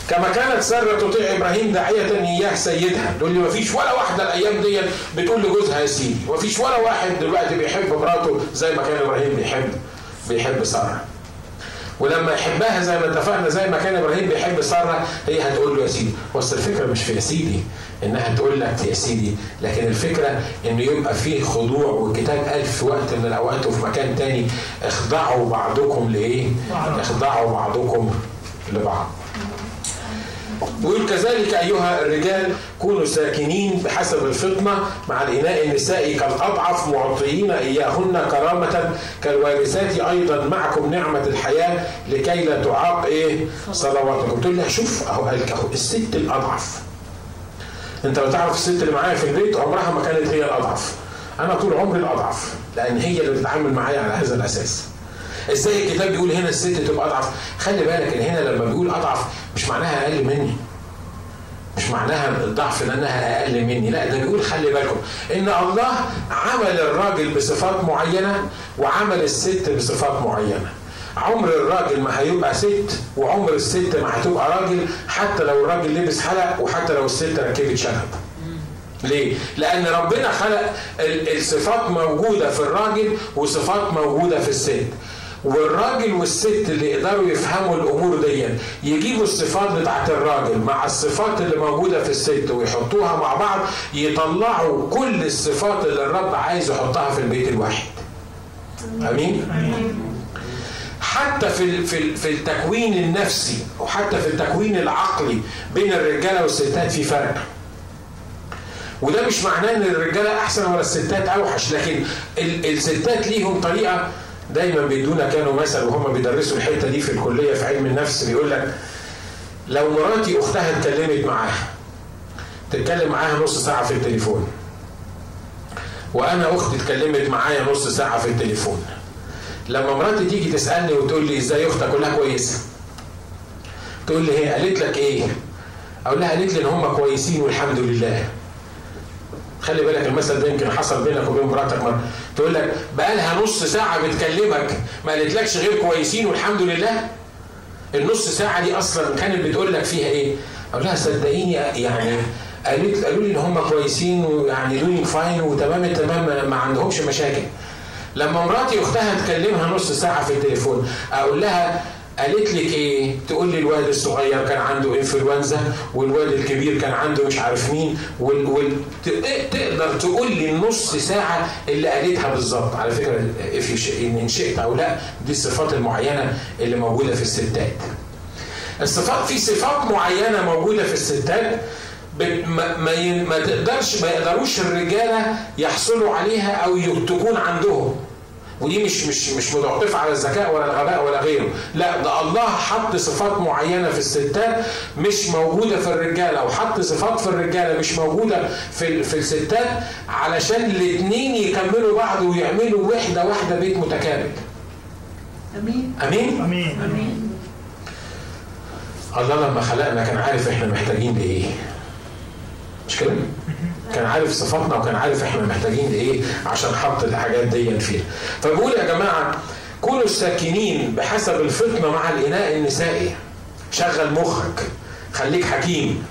كما كانت سارة تطيع إبراهيم داعية إياه سيدها، تقول لي ما فيش ولا واحدة الأيام دي بتقول لجوزها يا سيدي، ما فيش ولا واحد دلوقتي بيحب مراته زي ما كان إبراهيم بيحب بيحب سارة. ولما يحبها زي ما اتفقنا زي ما كان إبراهيم بيحب سارة هي هتقول له يا سيدي، بس الفكرة مش في يا سيدي إنها تقول لك يا سيدي، لكن الفكرة إنه يبقى فيه خضوع والكتاب قال في وقت من الأوقات وفي مكان تاني اخضعوا بعضكم لإيه؟ اخضعوا بعضكم لبعض. ويقول كذلك أيها الرجال كونوا ساكنين بحسب الفطنة مع الإناء النسائي كالأضعف معطيين إياهن كرامة كالوارثات أيضا معكم نعمة الحياة لكي لا تعاق إيه؟ صلواتكم. تقول لها شوف أهو قال أهو الست الأضعف. أنت لو تعرف الست اللي معايا في البيت عمرها ما كانت هي الأضعف. أنا طول عمري الأضعف لأن هي اللي بتتعامل معايا على هذا الأساس. إزاي الكتاب بيقول هنا الست تبقى أضعف؟ خلي بالك إن هنا لما بيقول أضعف مش معناها أقل مني. مش معناها الضعف إن انها أقل مني. لا ده بيقول خلي بالكم إن الله عمل الراجل بصفات معينة وعمل الست بصفات معينة. عمر الراجل ما هيبقى ست وعمر الست ما هتبقى راجل حتى لو الراجل لبس حلق وحتى لو الست ركبت شنب. ليه؟ لأن ربنا خلق الصفات موجودة في الراجل وصفات موجودة في الست. والراجل والست اللي يقدروا يفهموا الأمور دي يجيبوا الصفات بتاعت الراجل مع الصفات اللي موجودة في الست ويحطوها مع بعض يطلعوا كل الصفات اللي الرب عايز يحطها في البيت الواحد. آمين؟ حتى في في في التكوين النفسي وحتى في التكوين العقلي بين الرجالة والستات في فرق. وده مش معناه إن الرجالة أحسن ولا الستات أوحش لكن الستات ليهم طريقة دايما بيدونا كانوا مثل وهم بيدرسوا الحتة دي في الكلية في علم النفس بيقول لك لو مراتي أختها اتكلمت معاها تتكلم معاها نص ساعة في التليفون وأنا أختي اتكلمت معايا نص ساعة في التليفون لما مراتي تيجي تسألني وتقول لي إزاي أختك أقول لها كويسة. تقول لي هي قالت لك إيه؟ أقول لها قالت لي إن هم كويسين والحمد لله. خلي بالك المثل ده يمكن حصل بينك وبين مراتك مرة. تقول لك بقى لها نص ساعة بتكلمك ما قالتلكش غير كويسين والحمد لله؟ النص ساعة دي أصلا كانت بتقول لك فيها إيه؟ أقول لها صدقيني يعني قالت قالوا لي إن هم كويسين ويعني doing fine وتمام التمام ما- ما عندهمش مشاكل. لما مراتي أختها تكلمها نص ساعة في التليفون أقول لها قالت لك إيه؟ تقول لي الواد الصغير كان عنده انفلونزا والواد الكبير كان عنده مش عارف مين وال... وال... تقدر تقول لي النص ساعة اللي قالتها بالظبط على فكرة إن شئت أو لأ دي الصفات المعينة اللي موجودة في الستات. الصفات في صفات معينة موجودة في الستات ما ما, ما تقدرش ما يقدروش الرجالة يحصلوا عليها أو تكون عندهم ودي مش مش مش متوقفه على الذكاء ولا الغباء ولا غيره. لا ده الله حط صفات معينة في الستات مش موجودة في الرجالة وحط صفات في الرجالة مش موجودة في في الستات علشان الاثنين يكملوا بعض ويعملوا وحدة واحدة بيت متكامل. أمين. أمين؟ أمين. أمين. الله لما خلقنا كان عارف إحنا محتاجين لإيه. مش كده؟ كان عارف صفاتنا وكان عارف إحنا محتاجين لإيه عشان حط الحاجات دي فيها. فبقول يا جماعة كونوا الساكنين بحسب الفطنة مع الإناء النسائي. شغل مخك خليك حكيم.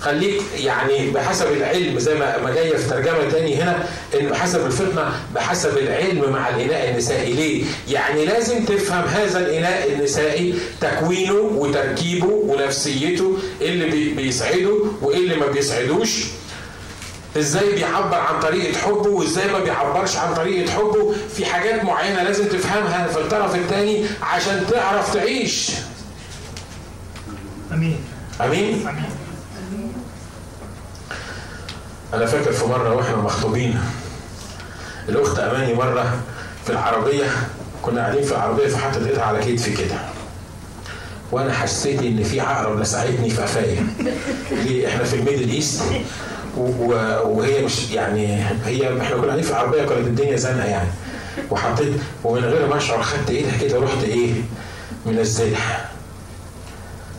خليك يعني بحسب العلم زي ما جاية في ترجمة تاني هنا ان بحسب الفطنة بحسب العلم مع الإناء النسائي. ليه؟ يعني لازم تفهم هذا الإناء النسائي تكوينه وتركيبه ونفسيته إيه اللي بي- بيسعده وإيه اللي ما بيسعدوش. إزاي بيعبر عن طريقة حبه وازاي ما بيعبرش عن طريقة حبه؟ في حاجات معينة لازم تفهمها في الطرف الثاني عشان تعرف تعيش. أمين. أمين؟ أمين. أنا فاكر في مرة وإحنا مخطوبين الأخت أماني مرة في العربية كنا قاعدين في العربية فحطت ايدها على كتفي كده. وأنا حسيت إن في عقرب لسعتني في قفايا ليه؟ إحنا في ال Middle East. وهي مش يعني هي إحنا كنا قاعدين في العربيه كانت الدنيا زنقة يعني. وحطيت ومن غير ما اشعر خدت ايدها كده رحت إيه منزلها.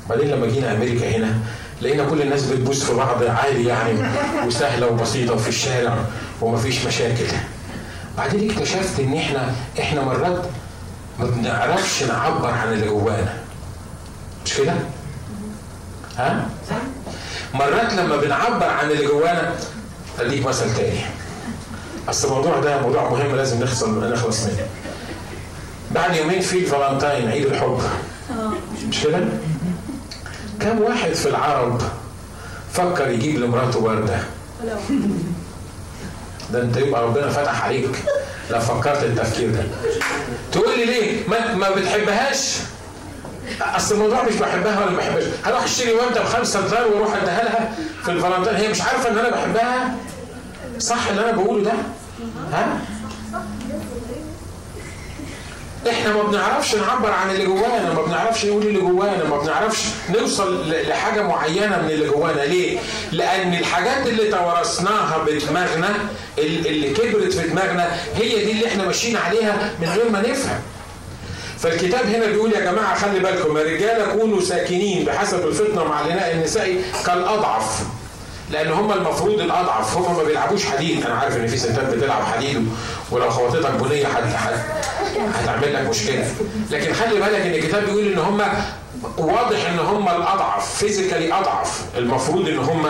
بعدين لما جينا أمريكا هنا لقينا كل الناس بتبوس في بعض عادي يعني وسهلة وبسيطة وفي الشارع ومفيش مشاكل. بعدين اكتشفت إن إحنا إحنا مرات ما بنعرفش نعبر عن اللي جوانا. مش كده؟ ها؟ مرات لما بنعبر عن اللي جوانا أديك مثل تاني. أصل الموضوع ده موضوع مهم لازم نخلص نخلص منه. بعد يومين في الفالنتاين عيد الحب. مش كده؟ كم واحد في العرب فكر يجيب لمراته وردة؟ ده انت يبقى ربنا فتح عليك. لو فكرت التفكير ده. تقول لي ليه؟ ما, ما بتحبهاش؟ أصل الموضوع مش بحبها ولا ما بحبهاش. هروح أشتري ورده بخمسة دولار وأروح أديها لها في الفالنتين هي مش عارفة إن أنا بحبها؟ صح اللي أنا بقوله ده؟ ها؟ إحنا ما بنعرفش نعبر عن اللي جوانا ما بنعرفش نقول اللي جوانا ما بنعرفش نوصل لحاجة معينة من اللي جوانا. ليه؟ لأن الحاجات اللي توارثناها بدماغنا ال- اللي كبرت في دماغنا هي دي اللي إحنا ماشيين عليها من غير ما نفهم. فالكتاب هنا بيقول يا جماعة خلي بالكم يا رجاله كونوا ساكنين بحسب الفطنة مع الاناء النسائي كالأضعف لأن هم المفروض الأضعف هم ما بيلعبوش حديد. أنا عارف إن في ستات بتلعب حديد ولو خبطتك بنية حد حد هتعمل لك مشكلة. لكن خلي بالك إن الكتاب بيقول إن هم واضح إن هم الأضعف فيزيكالي أضعف. المفروض إن هم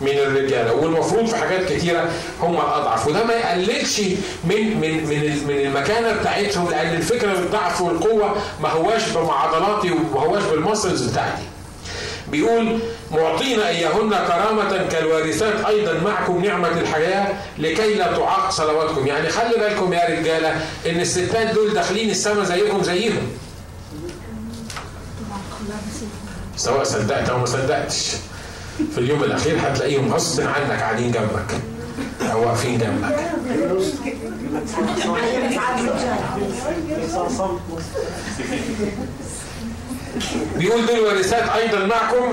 من الرجاله والمفروض في حاجات كتيرة هم الأضعف. وده ما يقللش من من من من المكانة بتاعتهم لأن الفكرة بالضعف والقوة ما هواش بمعضلاتي وما هواش بالمسلز بتاعتي. بيقول معطينا إياهن كرامة كالوارثات أيضا معكم نعمة الحياة لكي لا تعاق صلواتكم. يعني خلي بالكم يا رجالة إن الستات دول داخلين السما زيكم زيهم. سواء صدقت أو ما صدقتش في اليوم الأخير هتلاقيهم غصب عنك قاعدين جنبك أو واقفين جنبك بيقول دول وارثات أيضا معكم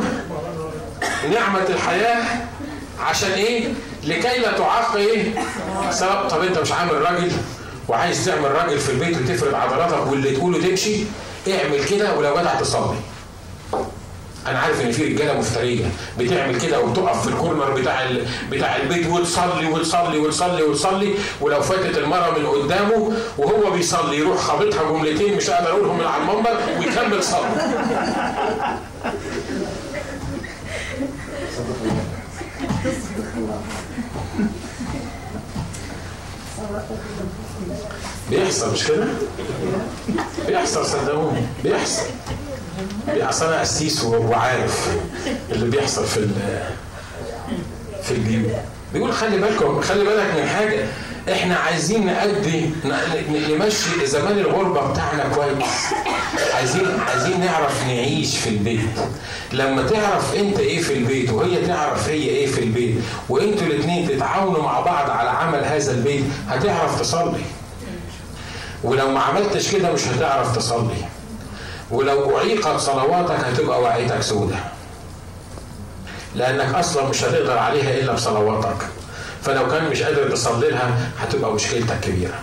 نعمة الحياة عشان إيه؟ لكي لا تعاق إيه؟ سبب طب أنت مش عامل راجل وعايز تعمل راجل في البيت وتفرد عضلاتك واللي تقوله تمشي اعمل كده ولو جدع تصلي. أنا عارف إن في رجالة مفترية بتعمل كده وتقف في الكورنر بتاع ال... بتاع البيت وتصلي وتصلي وتصلي وتصلي ولو فاتت المره من قدامه وهو بيصلي يروح خابطها جملتين مش قادر اقولهم من على المنبر ويكمل صلاة بيحصل مش كده؟ بيحصل صدقوني بيحصل أصل أنا قسيس وعارف اللي بيحصل في في البيوت بيقول خلي بالكم خلي بالك من حاجة إحنا عايزين نأدي نمشي زمان الغربة بتاعنا كويس. عايزين عايزين نعرف نعيش في البيت. لما تعرف أنت إيه في البيت وهي تعرف هي إيه في البيت وأنتوا الاثنين تتعاونوا مع بعض على عمل هذا البيت هتعرف تصلي. ولو ما عملتش كده مش هتعرف تصلي. ولو أعيقت صلواتك هتبقى وعيتك سودة. لأنك أصلا مش هتقدر عليها إلا بصلواتك. فلو كان مش قادر تصلي لها هتبقى مشكلتك كبيرة.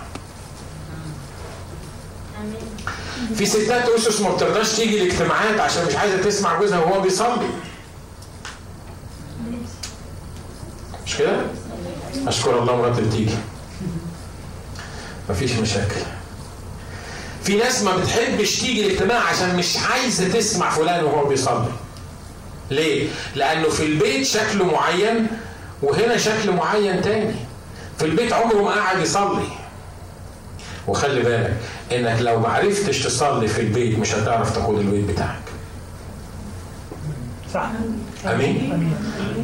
في ستات أسس ما بترضاش تيجي الاجتماعات عشان مش عايزة تسمع جوزها وهو بيصلي. مش كده؟ أشكر الله مراتي بتيجي مفيش مشاكل. في ناس ما بتحبش تيجي الاجتماع عشان مش عايزة تسمع فلان وهو بيصلي. ليه؟ لأنه في البيت شكله معين وهنا شكل معين تاني. في البيت عمره ما قاعد يصلي. وخلي بالك إنك لو ما عرفتش تصلي في البيت مش هتعرف تاخد البيت بتاعك. صح. آمين؟ امين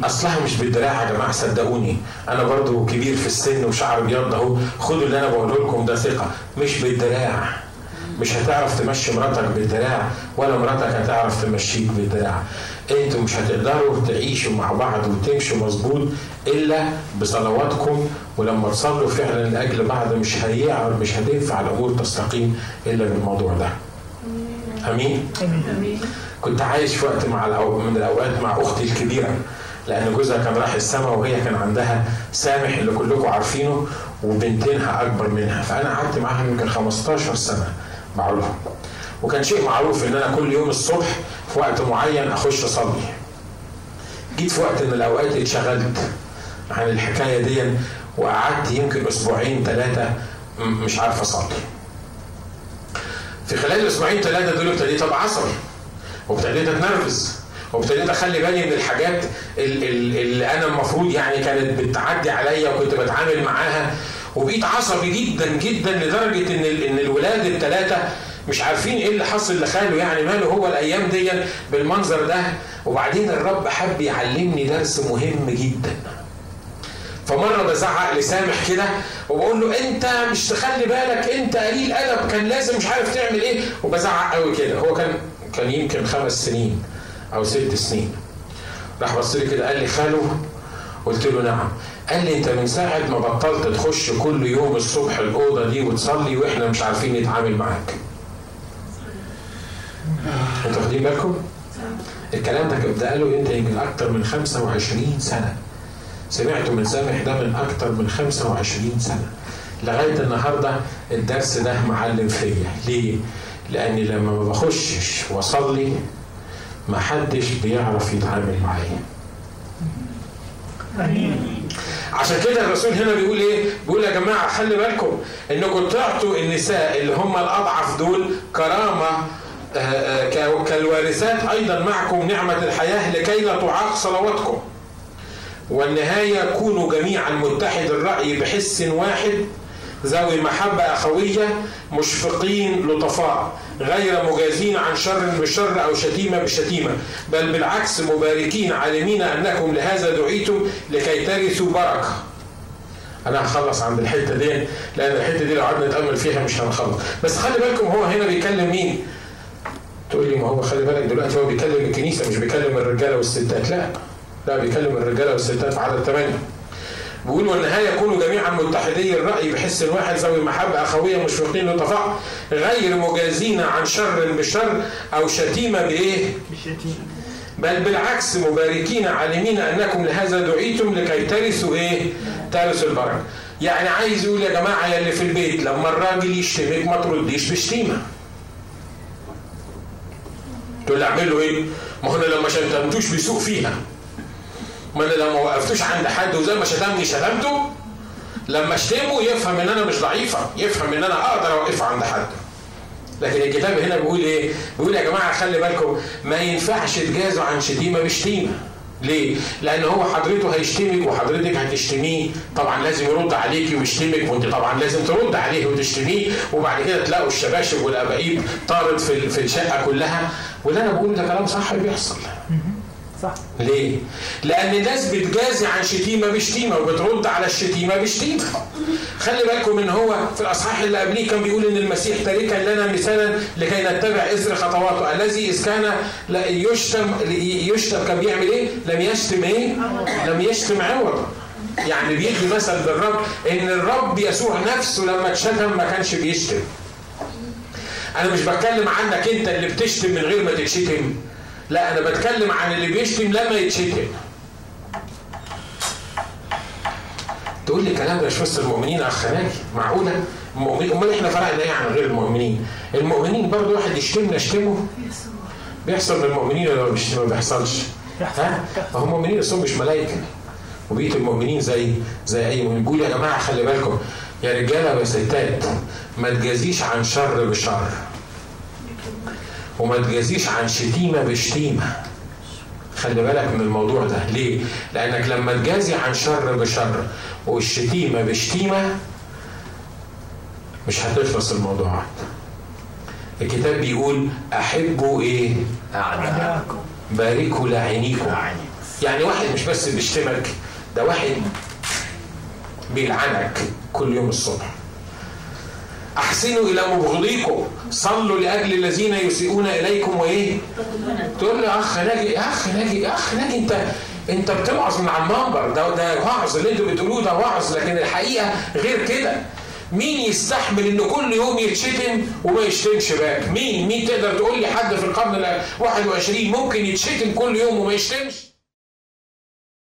اصلها مش بالدراع يا جماعة صدقوني. أنا برضو كبير في السن وشعر أبيض أهو. خدوا اللي أنا بقوله لكم ده ثقة. مش بالدراع. مش هتعرف تمشي مراتك بالدراع ولا مراتك هتعرف تمشيك بالدراع أنتوا مش هتقدروا تعيشوا مع بعض وتمشوا مظبوط إلا بصلواتكم ولما تصلوا فعلا لأجل بعض مش هيعرف مش هتنفع الأمور تستقيم إلا بالموضوع ده. أمين؟ أمين. امين كنت عايش في وقت مع الأو... من الأوقات مع أختي الكبيرة لأن جوزها كان راح السماء وهي كان عندها سامح اللي كلكم عارفينه وبنتينها أكبر منها. فأنا قعدت معاها يمكن 15 سنة. معروفه وكان شيء معروف إن أنا كل يوم الصبح في وقت معين أخش أصلي. جيت في وقت من الأوقات اتشغلت عن الحكاية دي وقعدت يمكن أسبوعين ثلاثة مش عارف أصلي. في خلال الاسبوعين ثلاثة دول ابتديت ابقى وابتديت أتنرفز وابتديت أخلي بالي من الحاجات ال- ال- اللي أنا المفروض يعني كانت بتعدي عليا وكنت بتعامل معاها وبقيت عصبي جدا جدا لدرجة إن إن الولاد الثلاثه مش عارفين إيه اللي حصل لخاله. يعني ماله هو الأيام دي بالمنظر ده؟ وبعدين الرب حب يعلمني درس مهم جدا. فمرة بزعق لسامح كده وبقول له أنت مش تخلي بالك أنت قليل أدب كان لازم مش عارف تعمل إيه. وبزعق قوي كده. هو كان كان يمكن خمس سنين أو ست سنين. راح بص لي كده قال لي خالو قلت له نعم. قال لي أنت من ساعة ما بطلت تخش كل يوم الصبح الأوضة دي وتصلي وإحنا مش عارفين نتعامل معاك. أنتوا واخدين بالكم؟ الكلام ده ده قاله انت يمكن أكتر من 25 سنة. سمعته من سامح ده من أكتر من 25 سنة. لغاية النهارده الدرس ده معلم فيا. ليه؟ لاني لما ما بخشش وأصلي ما حدش بيعرف يتعامل معايا. آمين. عشان كده الرسول هنا بيقول إيه؟ بيقول يا جماعة خلي بالكم إنكم تعطوا النساء اللي هم الأضعف دول كرامة آه، آه، كالوارثات أيضا معكم نعمة الحياة لكي لا تعاق صلواتكم. والنهاية كونوا جميعا متحد الرأي بحس واحد ذوي محبة أخوية مشفقين لطفاء غير مجازين عن شر بالشر أو شتيمة بالشتيمه بل بالعكس مباركين عالمين أنكم لهذا دعيتم لكي ترثوا بركة. أنا هخلص عند الحتة دي لأن الحتة دي لو قعدنا نتأمل فيها مش هنخلص بس خلي بالكم هو هنا بيكلم مين؟ تقول لي ما هو خلي بالك دلوقتي هو بيكلم الكنيسة مش بيكلم الرجالة والستات لا لا بيكلم الرجالة والستات في عدد ثمانية بيقول والنهاية كونوا جميعا متحدي الرأي بحس واحد ذوي محبة أخوية مشفقين لطفاء غير مجازين عن شر بشر أو شتيمة بإيه؟ بالشتيمة بل بالعكس مباركين عالمين أنكم لهذا دعيتم لكي ترثوا إيه؟ ترثوا البركة يعني عايز يقول يا جماعة يا اللي في البيت لما الراجل يشتمك ما ترديش بشتيمة تقول لي اعمل له إيه؟ ما هو لو ما شتمتوش بيسوق فيها ما أنا لو ما وقفتوش عند حد وزي ما شتمني شتمته لما اشتمه يفهم ان أنا مش ضعيفة يفهم ان أنا أقدر اوقف عند حد لكن الكتاب هنا بيقول إيه؟ بيقول يا جماعة خلي بالكم ما ينفعش تجازوا عن شتيمة بشتيمه ليه؟ لأن هو حضرته هيشتمك وحضرتك هتشتميه، طبعا لازم يرد عليكي ويشتمك وأنت طبعا لازم ترد عليه وتشتميه وبعد كده تلاقوا الشباشب والأباقيب طارت في في الشقة كلها، واللي أنا بقوله ده كلام صح بيحصل. صح ليه؟ لأن الناس بتجازي عن شتيمة بشتيمة وبترد على الشتيمة بشتيمة. خلي بالكم إن هو في الأصحاح اللي قبليه كان بيقول إن المسيح تاركا لنا مثالا لكي نتبع إثر خطواته الذي إذ كان يشتم يشتم كان بيعمل إيه؟ لم يشتم إيه؟ لم يشتم عوضا. يعني بيدي مثل بالرب إن الرب يسوع نفسه لما اتشتم ما كانش بيشتم. أنا مش بتكلم عنك أنت اللي بتشتم من غير ما تتشتم. لا أنا بتكلم عن اللي بيشتم لما يتشتم. تقول لي ده مش وسط المؤمنين يا اخ ناجي معقولة؟ المؤمنين أمال إحنا فرقنا إيه عن غير المؤمنين؟ المؤمنين برضه واحد يشتمنا اشتمه بيحصل للمؤمنين ولا مش ما بيحصلش. ها؟ هم المؤمنين أصلا مش ملائكة. وبقية المؤمنين زي زي أي مؤمن. بيقول يا جماعة خلي بالكم. يا رجالة ويا ستات ما تجازيش عن شر بشر. وما تجازيش عن شتيمة بشتيمة. خلي بالك من الموضوع ده. ليه؟ لأنك لما تجازي عن شر بشر والشتيمة بشتيمة مش هتخلص الموضوعات الكتاب بيقول أحبوا إيه؟ أعداءكم. باركوا لاعينيكم يعني واحد مش بس بيشتمك ده واحد بيلعنك كل يوم الصبح. أحسنوا إلى مبغضيكم صلوا لأجل الذين يسيئون إليكم. وإيه؟ تقول يا أخ ناجي أخ ناجي أخ ناجي أنت أنت بتوعظ من على المنبر. ده ده وعظ اللي أنتوا بتقولوه ده وعظ. لكن الحقيقة غير كده. مين يستحمل ان كل يوم يتشتم وما يشتمش باك مين؟ مين تقدر تقول لي حد في القرن ال 21 ممكن يتشتم كل يوم وما يشتمش؟